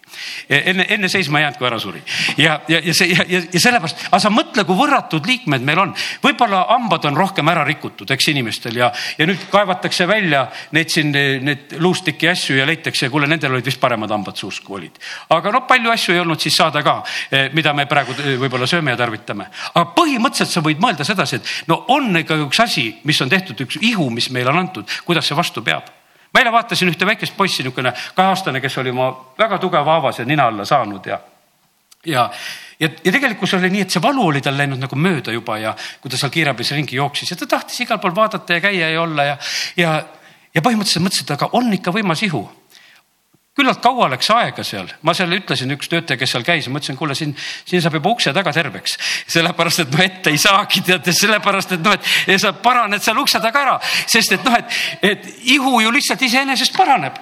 enne, enne seisma ei jäänud, kui ära suri. ja, ja, ja see ja, ja, ja sellepärast, aga sa mõtle, kui võrratud liikmed meil on. võib-olla hambad on rohkem ära rikutud, eks inimestel ja, ja nüüd kaevatakse välja neid siin, neid luustiki asju ja leitakse, kuule, nendel olid vist paremad hambad suus, kui olid. aga noh, palju asju ei olnud siis saada ka, eh, mida me praegu eh, võib-olla sööme ja tarvitame. aga põhimõtteliselt sa võid mõelda sedasi, et no on ikka üks asi, mis on tehtud, üks ihu, mis meile on antud, kuidas see vastu peab ma eile vaatasin ühte väikest poissi, niisugune kaheaastane, kes oli oma väga tugeva haavase nina alla saanud ja, ja, ja, ja tegelikkus oli nii, et see valu oli tal läinud nagu mööda juba ja kui ta seal kiirabis ringi jooksis ja ta tahtis igal pool vaadata ja käia ja olla ja, ja, ja põhimõtteliselt mõtlesin, et aga on ikka võimas ihu küllalt kaua läks aega seal, ma seal ütlesin, üks töötaja, kes seal käis, ma ütlesin, kuule siin, siin saab juba ukse taga terveks. sellepärast, et noh, ette ei saagi teate, sellepärast et noh, et sa paraned seal ukse taga ära, sest et noh, et, et ihu ju lihtsalt iseenesest paraneb.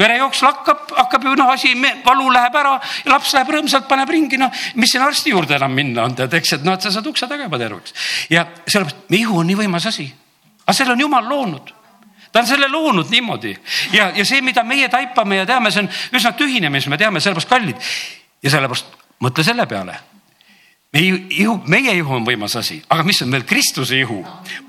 Verejooks lakkab, hakkab ju noh, asi, valu läheb ära, laps läheb rõõmsalt, paneb ringi, noh, mis siin arsti juurde enam minna on, tead, eks, et noh, et sa saad ukse taga juba terveks. ja sellepärast ihu on nii võimas asi, aga selle on jumal loonud ta on selle loonud niimoodi. Ja, ja see, mida meie taipame ja teame, see on üsna tühine, mis me teame, sellepärast kallid. ja sellepärast mõtle selle peale meie ihu, meie ihu on võimas asi, aga mis on veel Kristuse ihu?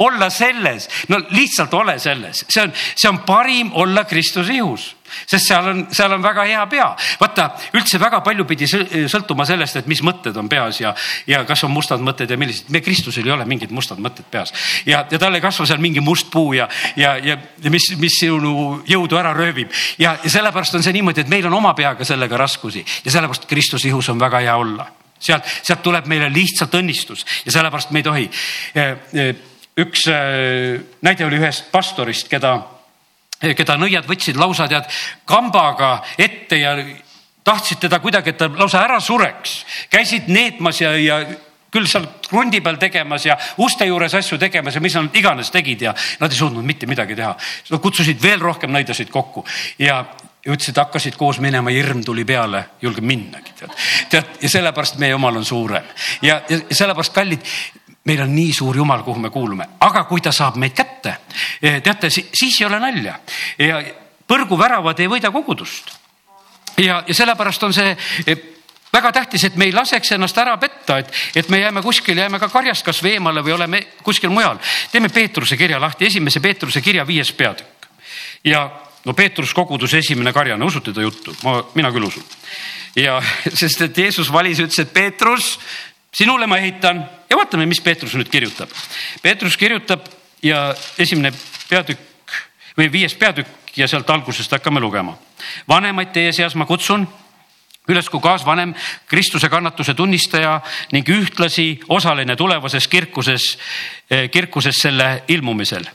olla selles, no lihtsalt ole selles, see on, see on parim olla Kristuse ihus, sest seal on, seal on väga hea pea. vaata üldse väga palju pidi sõltuma sellest, et mis mõtted on peas ja, ja kas on mustad mõtted ja millised. me Kristusel ei ole mingid mustad mõtted peas. Ja, ja tal ei kasva seal mingi must puu ja, ja, ja, mis, mis sinu jõudu ära röövib. Ja, ja sellepärast on see niimoodi, et meil on oma peaga sellega raskusi. Ja sellepärast Kristuse ihus on väga hea olla sealt, sealt tuleb meile lihtsalt õnnistus ja sellepärast me ei tohi. Eh, eh, üks eh, näide oli ühest pastorist, keda, keda nõiad võtsid lausa tead kambaga ette ja tahtsid teda kuidagi, et ta lausa ära sureks, käisid neetmas ja, ja küll seal krundi peal tegemas ja uste juures asju tegemas ja mis nad iganes tegid ja nad ei suutnud mitte midagi teha. Kutsusid veel rohkem nõidasid kokku ja, ja ütlesid, hakkasid koos minema, hirm tuli peale, julge minnagi tead. tead ja sellepärast meie omal on suurem ja, ja sellepärast kallid, meil on nii suur jumal, kuhu me kuulume, aga kui ta saab meid kätte, eh, teate, siis ei ole nalja ja põrguväravad ei võida kogudust. ja, ja sellepärast on see, eh, väga tähtis, et me ei laseks ennast ära petta, et, et me jääme kuskil, jääme ka karjast kasvõi eemale või oleme kuskil mujal. teeme Peetruse kirja lahti, esimese Peetruse kirja viies peatükk. ja no Peetrus koguduse esimene karjane, usute ta juttu? ma, mina küll usun. ja sest, et Jeesus valis, ütles, et Peetrus, sinule ma ehitan ja vaatame, mis Peetrus nüüd kirjutab. Peetrus kirjutab ja esimene peatükk või viies peatükk ja sealt algusest hakkame lugema. vanemaid teie seas ma kutsun üles kui kaasvanem, Kristuse kannatuse tunnistaja ning ühtlasi osaline tulevases kirkuses, eh, kirkuses selle ilmumisel.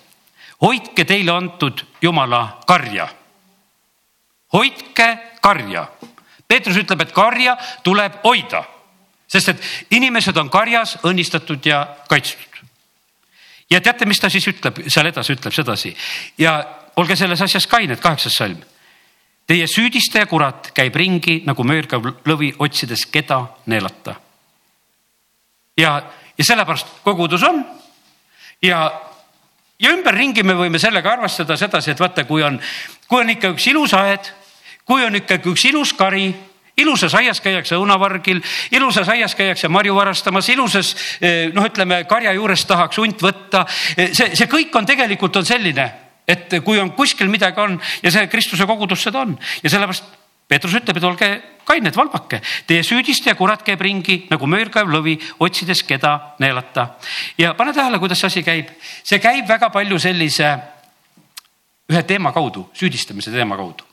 Hoidke teile antud Jumala karja. hoidke karja. Peetrus ütleb, et karja tuleb hoida, sest et inimesed on karjas õnnistatud ja kaitstud. ja teate, mis ta siis ütleb seal edasi, ütleb sedasi ja olge selles asjas kained, kaheksas salm Teie süüdistaja kurat käib ringi nagu möörgav lõvi, otsides, keda neelata. ja, ja sellepärast kogudus on ja, ja ümberringi me võime sellega arvestada sedasi, et vaata, kui on, kui on ikka üks ilus aed, kui on ikkagi üks ilus kari ilusas aias käiakse õunavargil, ilusas aias käiakse marju varastamas, ilusas eh, noh, ütleme karja juures tahaks hunt võtta. Eh, see, see kõik on tegelikult on selline et kui on kuskil midagi on ja see Kristuse kogudus seda on ja sellepärast Peetrus ütleb, et olge kained, valvake, teie süüdistaja kurat käib ringi nagu möörkaev lõvi, otsides, keda neelata. ja pane tähele, kuidas see asi käib, see käib väga palju sellise ühe teema kaudu, süüdistamise teema kaudu.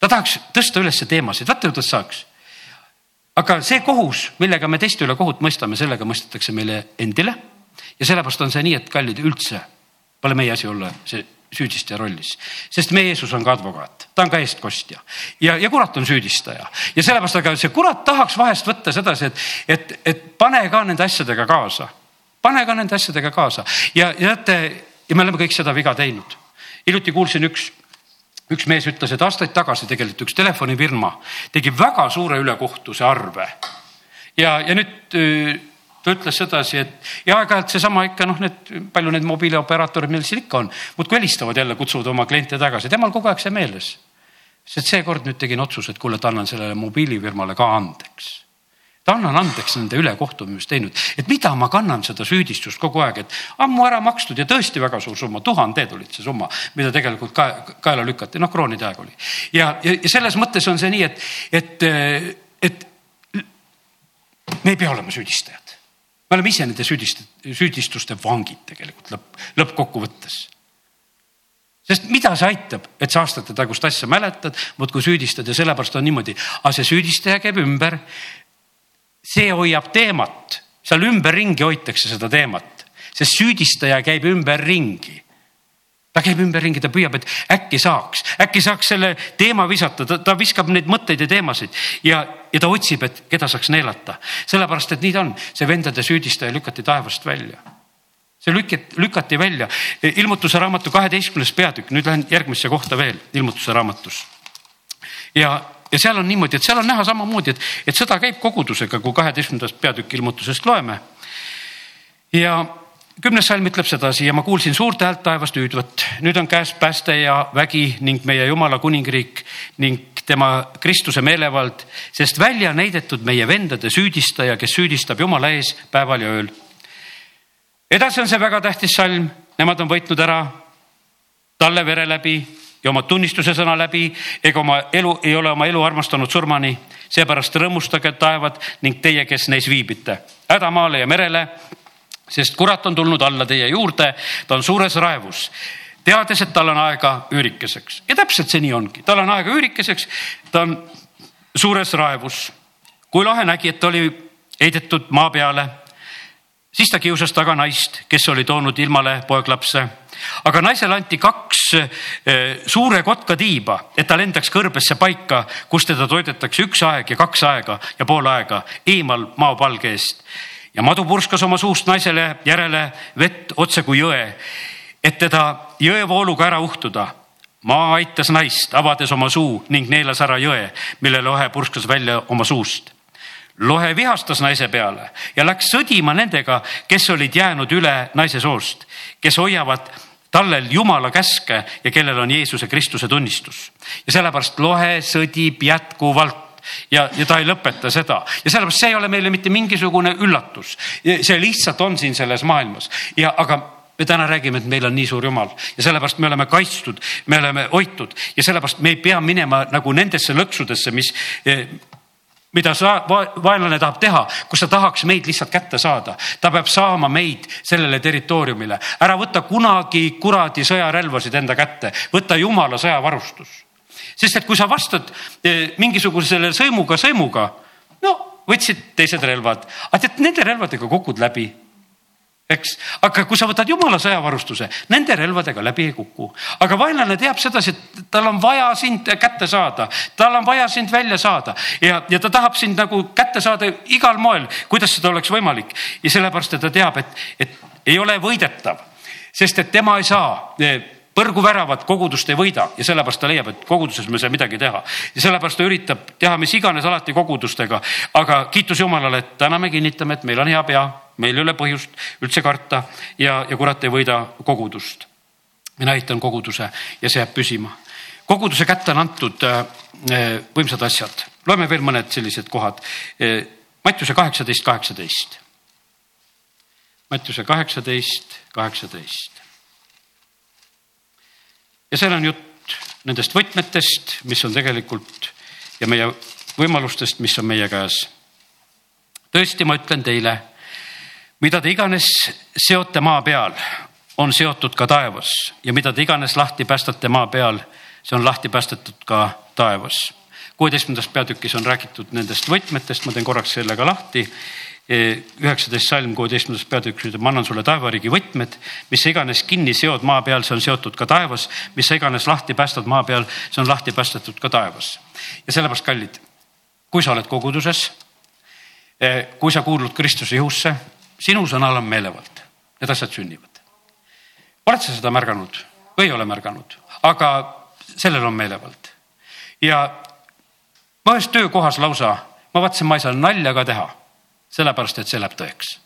ta tahaks tõsta üles teemasid, vaata kuidas saaks. aga see kohus, millega me teiste üle kohut mõistame, sellega mõistetakse meile endile ja sellepärast on see nii, et kallid üldse Pole meie asi olla see süüdistaja rollis, sest meie Jeesus on ka advokaat, ta on ka eestkostja. Ja, ja kurat on süüdistaja. Ja sellepärast, aga see kurat tahaks vahest võtta sedasi, et, et, et pane ka nende asjadega kaasa, pane ka nende asjadega kaasa. Ja, ja teate, ja me oleme kõik seda viga teinud. hiljuti kuulsin üks üks mees ütles, et aastaid tagasi tegelikult üks telefonifirma tegi väga suure ülekohtuse arve. ja, ja nüüd ta ütles sedasi, et ja aeg-ajalt seesama ikka noh, need palju need mobiilioperaatorid meil siin ikka on, muudkui helistavad jälle, kutsuvad oma kliente tagasi, temal kogu aeg see meeles. sest seekord nüüd tegin otsuse, et kuule, et annan sellele mobiilifirmale ka andeks. ta annan andeks nende ülekohtumist teinud, et mida ma kannan seda süüdistust kogu aeg, et ammu ära makstud ja tõesti väga suur summa, tuhanded olid see summa, mida tegelikult ka kaela lükati, noh kroonide aeg oli. ja, ja, ja selles mõttes on see nii, et, et, et me ei pea olema süüdistajad me oleme ise nende süüdist-, süüdistuste vangid tegelikult lõpp, lõppkokkuvõttes. sest mida see aitab, et sa aastate tagust asja mäletad, muudkui süüdistad ja sellepärast on niimoodi, aga see süüdistaja käib ümber. see hoiab teemat, seal ümberringi hoitakse seda teemat, sest süüdistaja käib ümberringi ta käib ümberringi, ta püüab, et äkki saaks, äkki saaks selle teema visata, ta, ta viskab neid mõtteid ja teemasid ja, ja ta otsib, et keda saaks neelata. sellepärast, et nii ta on, see vendade süüdistaja lükati taevast välja. see lükati, lükati välja, ilmutuse raamatu kaheteistkümnes peatükk, nüüd lähen järgmisse kohta veel, ilmutuse raamatus. ja, ja seal on niimoodi, et seal on näha samamoodi, et, et sõda käib kogudusega, kui kaheteistkümnendast peatükki ilmutusest loeme. ja kümnes salm ütleb sedasi ja ma kuulsin suurt häält taevast hüüdvat, nüüd on käes pääste ja vägi ning meie Jumala kuningriik ning tema Kristuse meelevald, sest välja on heidetud meie vendade süüdistaja, kes süüdistab Jumala ees päeval ja ööl. edasi on see väga tähtis salm, nemad on võitnud ära talle vere läbi ja oma tunnistuse sõna läbi. Ega oma elu, ei ole oma elu armastanud surmani. seepärast rõõmustage taevad ning teie, kes neis viibite, hädamaale ja merele sest kurat on tulnud alla teie juurde, ta on suures raevus teades, et tal on aega üürikeseks ja täpselt see nii ongi, tal on aega üürikeseks, ta on suures raevus. kui lahe nägi, et oli heidetud maa peale, siis ta kiusas taga naist, kes oli toonud ilmale poeglapse. aga naisele anti kaks eh, suure kotka tiiba, et ta lendaks kõrbesse paika, kus teda toidetakse üks aeg ja kaks aega ja pool aega eemal maapalge eest ja madu purskas oma suust naisele järele vett otse kui jõe, et teda jõevooluga ära uhtuda. maa aitas naist, avades oma suu ning neelas ära jõe, mille lohe purskas välja oma suust. lohe vihastas naise peale ja läks sõdima nendega, kes olid jäänud üle naise soost, kes hoiavad tallel Jumala käske ja kellel on Jeesuse Kristuse tunnistus. ja sellepärast lohe sõdib jätkuvalt ja, ja ta ei lõpeta seda ja sellepärast see ei ole meile mitte mingisugune üllatus. see lihtsalt on siin selles maailmas ja, aga me täna räägime, et meil on nii suur jumal ja sellepärast me oleme kaitstud, me oleme hoitud ja sellepärast me ei pea minema nagu nendesse lõksudesse, mis mida sa, vaenlane tahab teha, kus ta tahaks meid lihtsalt kätte saada. ta peab saama meid sellele territooriumile. ära võta kunagi kuradi sõjarelvasid enda kätte, võta jumala sõjavarustus. Sest et kui sa vastad eh, mingisugusele sõimuga sõimuga, no võtsid teised relvad, aga tead, nende relvadega kukud läbi. Eks, aga kui sa võtad jumala sõjavarustuse, nende relvadega läbi ei kuku. aga vaenlane teab sedasi, et tal on vaja sind kätte saada, tal on vaja sind välja saada. Ja, ja ta tahab sind nagu kätte saada igal moel, kuidas seda oleks võimalik. Ja sellepärast, et ta teab, et, et ei ole võidetav, sest et tema ei saa põrguväravat kogudust ei võida ja sellepärast ta leiab, et koguduses me ei saa midagi teha. ja sellepärast ta üritab teha mis iganes alati kogudustega, aga kiitus Jumalale, et täna me kinnitame, et meil on hea pea, meil ei ole põhjust üldse karta ja, ja kurat ei võida kogudust. mina ehitan koguduse ja see jääb püsima. koguduse kätte on antud äh, võimsad asjad, loeme veel mõned sellised kohad. Äh, Mattiuse kaheksateist, kaheksateist. Mattiuse kaheksateist, kaheksateist ja seal on jutt nendest võtmetest, mis on tegelikult ja meie võimalustest, mis on meie käes. tõesti, ma ütlen teile, mida te iganes seote maa peal, on seotud ka taevas ja mida te iganes lahti päästate maa peal, see on lahti päästetud ka taevas. kuueteistkümnendas peatükis on räägitud nendest võtmetest, ma teen korraks selle ka lahti üheksateist salm kuueteistkümnendas peatükis ütleb, ma annan sulle taevariigi võtmed, mis sa iganes kinni seod maa peal, see on seotud ka taevas, mis sa iganes lahti päästad maa peal, see on lahti päästetud ka taevas. ja sellepärast, kallid, kui sa oled koguduses, eh, kui sa kuulud Kristuse ihusse, sinu sõnal on meelevald, need asjad sünnivad. oled sa seda märganud või ei ole märganud, aga sellel on meelevald. ja ma ühes töökohas lausa, ma vaatasin, ma ei saa nalja ka teha sellepärast et see läheb tõeks.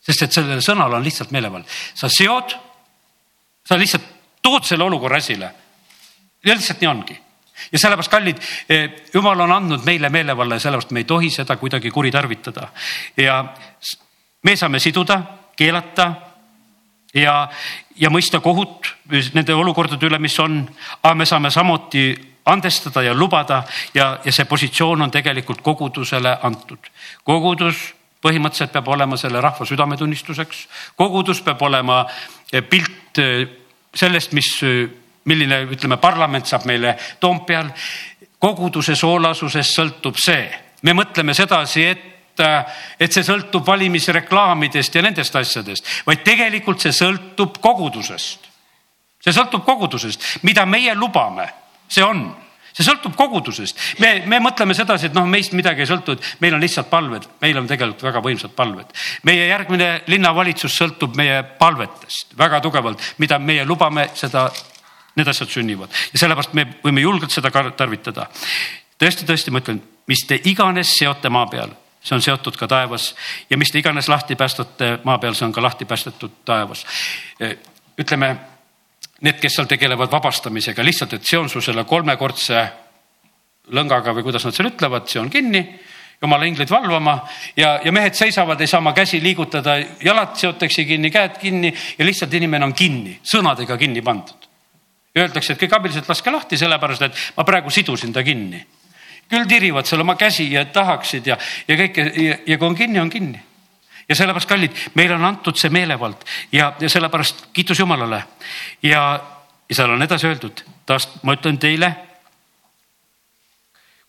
sest et sellel sõnal on lihtsalt meelevald, sa seod, sa lihtsalt tood selle olukorra esile. ja lihtsalt nii ongi ja sellepärast, kallid, eh, jumal on andnud meile meelevalla ja sellepärast me ei tohi seda kuidagi kuritarvitada. ja me saame siduda, keelata ja, ja mõista kohut nende olukordade üle, mis on, aga me saame samuti andestada ja lubada ja, ja see positsioon on tegelikult kogudusele antud. kogudus põhimõtteliselt peab olema selle rahva südametunnistuseks, kogudus peab olema eh, pilt eh, sellest, mis, eh, milline, ütleme, parlament saab meile Toompeal. koguduse soolasusest sõltub see, me mõtleme sedasi, et et see sõltub valimisreklaamidest ja nendest asjadest, vaid tegelikult see sõltub kogudusest. see sõltub kogudusest, mida meie lubame see on, see sõltub kogudusest. me, me mõtleme sedasi, et noh, meist midagi ei sõltu, et meil on lihtsalt palved, meil on tegelikult väga võimsad palved. meie järgmine linnavalitsus sõltub meie palvetest väga tugevalt, mida meie lubame, seda, need asjad sünnivad ja sellepärast me võime julgelt seda tarvitada. tõesti, tõesti, ma ütlen, mis te iganes seote maa peal see on seotud ka taevas ja mis te iganes lahti päästate maa peal, see on ka lahti päästetud taevas. ütleme need, kes seal tegelevad vabastamisega lihtsalt, et see on su selle kolmekordse lõngaga või kuidas nad seal ütlevad, see on kinni jumala inglid valvama ja, ja mehed seisavad, ei saa oma käsi liigutada, jalad seotakse kinni, käed kinni ja lihtsalt inimene on kinni, sõnadega kinni pandud. Öeldakse, et kõik abilised laske lahti, sellepärast et ma praegu sidusin ta kinni. küll tirivad seal oma käsi ja tahaksid ja, ja kõike ja, ja kui on kinni, on kinni ja sellepärast, kallid, meile on antud see meelevald ja, ja sellepärast kiitus Jumalale. ja, ja seal on edasi öeldud, taas ma ütlen teile.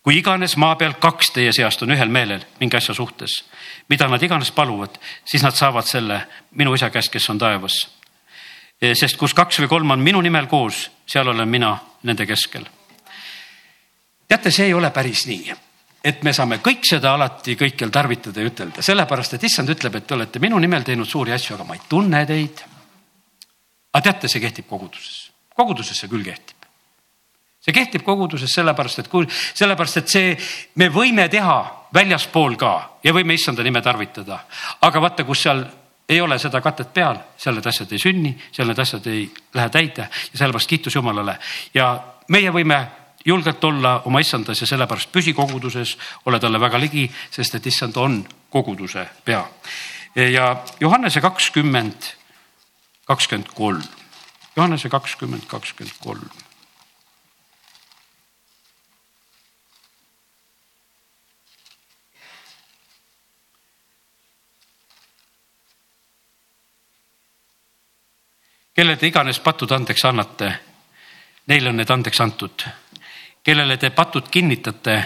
kui iganes maa peal kaks teie seast on ühel meelel mingi asja suhtes, mida nad iganes paluvad, siis nad saavad selle minu isa käest, kes on taevas. sest kus kaks või kolm on minu nimel koos, seal olen mina nende keskel. teate, see ei ole päris nii et me saame kõik seda alati kõikjal tarvitada ja ütelda, sellepärast et issand ütleb, et te olete minu nimel teinud suuri asju, aga ma ei tunne teid. aga teate, see kehtib koguduses, koguduses see küll kehtib. see kehtib koguduses sellepärast, et kui, sellepärast, et see, me võime teha väljaspool ka ja võime issanda nime tarvitada, aga vaata, kus seal ei ole seda katet peal, seal need asjad ei sünni, seal need asjad ei lähe täide ja sellepärast kiitus Jumalale ja meie võime julgelt olla oma issandas ja sellepärast püsi koguduses, ole talle väga ligi, sest et issand on koguduse pea. ja Johannese kakskümmend, kakskümmend kolm, Johannese kakskümmend, kakskümmend kolm kelle te iganes patud andeks annate, neile on need andeks antud. Kellele te patud kinnitate,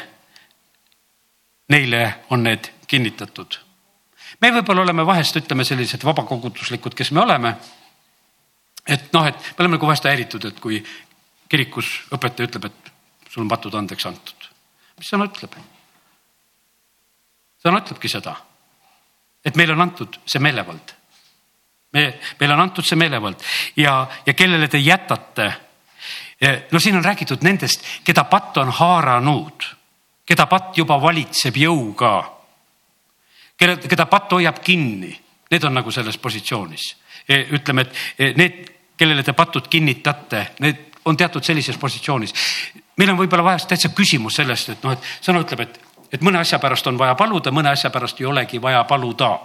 neile on need kinnitatud. me võib-olla oleme vahest, ütleme sellised vabakoguduslikud, kes me oleme. et noh, et me oleme nagu vahest häiritud, et kui kirikus õpetaja ütleb, et sul on patud andeks antud. mis sõna ütleb? sõna ütlebki seda, et meile on antud see meelevald me, meile on antud see meelevald ja, ja kellele te jätate. No siin on räägitud nendest, keda patt on haaranud, keda patt juba valitseb jõuga. kelle, keda patt hoiab kinni, need on nagu selles positsioonis. Ütleme, et e, need, kellele te patud kinnitate, need on teatud sellises positsioonis. meil on võib-olla vahest täitsa küsimus sellest, et noh, et sõna ütleb, et, et mõne asja pärast on vaja paluda, mõne asja pärast ei olegi vaja paluda.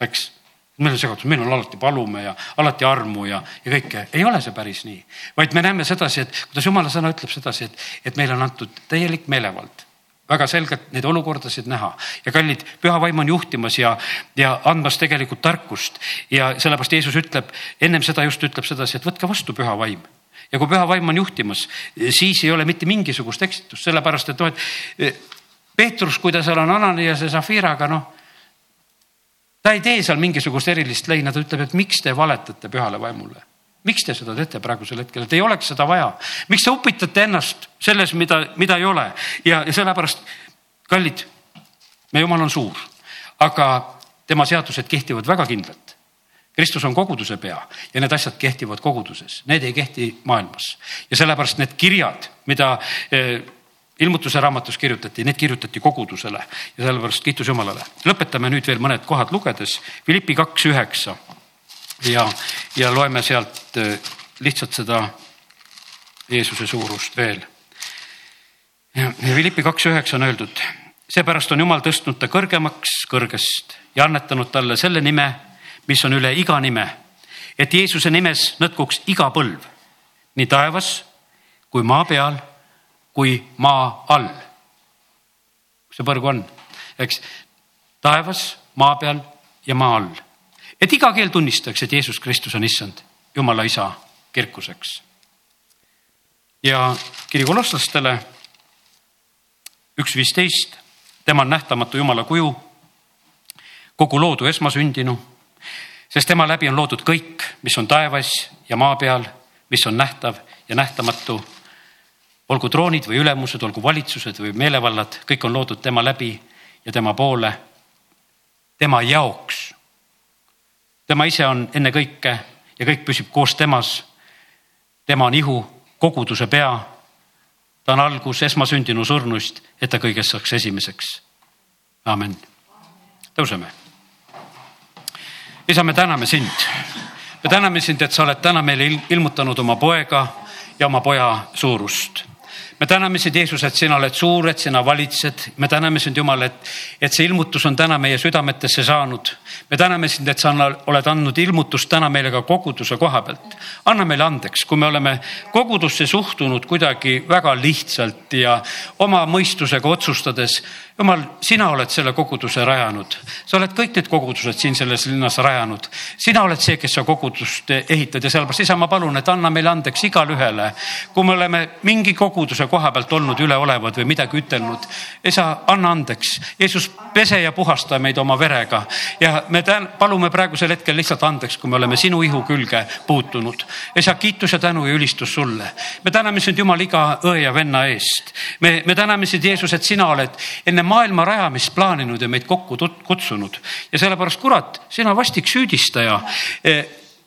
eks meil on segadus, meil on alati palume ja alati armu ja, ja kõike. ei ole see päris nii, vaid me näeme sedasi, et kuidas jumala sõna ütleb sedasi, et, et meile on antud täielik meelevald. Väga selgelt neid olukordasid näha. Ja kallid, püha vaim on juhtimas ja, ja andmas tegelikult tarkust. Ja sellepärast Jeesus ütleb, ennem seda just ütleb sedasi, et võtke vastu püha vaim. Ja kui püha vaim on juhtimas, siis ei ole mitte mingisugust eksitust, sellepärast et noh, et Peetrus, kui ta seal on Ananias ja Zafiraga, noh ta ei tee seal mingisugust erilist leina, ta ütleb, et miks te valetate pühale vaimule. miks te seda teete praegusel hetkel, et ei oleks seda vaja. miks te upitate ennast selles, mida, mida ei ole ja, ja sellepärast, kallid, meie jumal on suur, aga tema seadused kehtivad väga kindlalt. Kristus on koguduse pea ja need asjad kehtivad koguduses, need ei kehti maailmas ja sellepärast need kirjad, mida eh, ilmutuse raamatus kirjutati, need kirjutati kogudusele ja sellepärast kiitus Jumalale. lõpetame nüüd veel mõned kohad lugedes. Philippi kaks üheksa ja, ja loeme sealt äh, lihtsalt seda Jeesuse suurust veel. Philippi kaks üheksa on öeldud, seepärast on Jumal tõstnud ta kõrgemaks kõrgest ja annetanud talle selle nime, mis on üle iga nime, et Jeesuse nimes nõtkuks iga põlv, nii taevas kui maa peal kui maa all. kus see põrgu on, eks taevas, maa peal ja maa all. et iga keel tunnistaks, et Jeesus Kristus on issand, Jumala isa kirkuseks. ja kiri kolosslastele üks viisteist, tema on nähtamatu Jumala kuju, kogu loodu esmasündinu, sest tema läbi on loodud kõik, mis on taevas ja maa peal, mis on nähtav ja nähtamatu olgu troonid või ülemused, olgu valitsused või meelevallad, kõik on loodud tema läbi ja tema poole, tema jaoks. tema ise on enne kõike ja kõik püsib koos temas. tema on ihu, koguduse pea. ta on algus esmasündinu surnuist, et ta kõigest saaks esimeseks. amen. tõuseme. isa, me täname sind. me täname sind, et sa oled täna meile ilmutanud oma poega ja oma poja suurust me täname sind, Jeesus, et sina oled suur, et sina valitsed. me täname sind, Jumal, et, et see ilmutus on täna meie südametesse saanud. me täname sind, et sa oled andnud ilmutust täna meile ka koguduse koha pealt. anna meile andeks, kui me oleme kogudusse suhtunud kuidagi väga lihtsalt ja oma mõistusega otsustades jumal, sina oled selle koguduse rajanud, sa oled kõik need kogudused siin selles linnas rajanud. sina oled see, kes sa kogudust ehitad ja sellepärast, isa, ma palun, et anna meile andeks igale ühele, kui me oleme mingi koguduse koha pealt olnud üleolevad või midagi ütelnud. isa, anna andeks, Jeesus, pese ja puhasta meid oma verega ja me tän-, palume praegusel hetkel lihtsalt andeks, kui me oleme sinu ihu külge puutunud. isa, kiitus ja tänu ja ülistus sulle. me täname sind, Jumal, iga õe ja venna eest. me, me täname sind, Jeesus, et sina oled enne maailma rajamist plaaninud ja meid kokku kutsunud ja sellepärast, kurat, sina vastik süüdistaja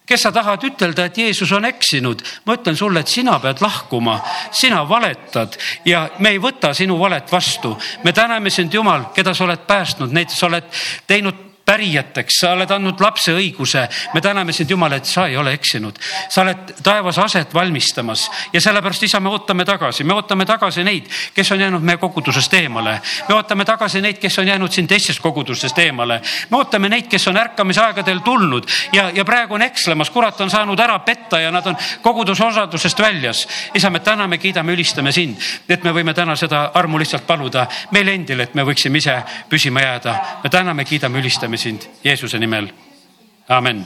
kes sa tahad ütelda, et Jeesus on eksinud, ma ütlen sulle, et sina pead lahkuma, sina valetad ja me ei võta sinu valet vastu. me täname sind, Jumal, keda sa oled päästnud, neid sa oled teinud pärijateks, sa oled andnud lapse õiguse. me täname sind, Jumal, et sa ei ole eksinud. sa oled taevas aset valmistamas ja sellepärast, isa, me ootame tagasi, me ootame tagasi neid, kes on jäänud meie kogudusest eemale. me ootame tagasi neid, kes on jäänud siin teistest kogudustest eemale. me ootame neid, kes on ärkamisaegadel tulnud ja, ja praegu on ekslemas, kurat on saanud ära petta ja nad on koguduse osadusest väljas. isa, me täname, kiidame, ülistame sind, et me võime täna seda armu lihtsalt paluda meile endile, et me võiksime ise püsima jääda. me täname, kiidame, ülistame sind Jeesuse nimel. amen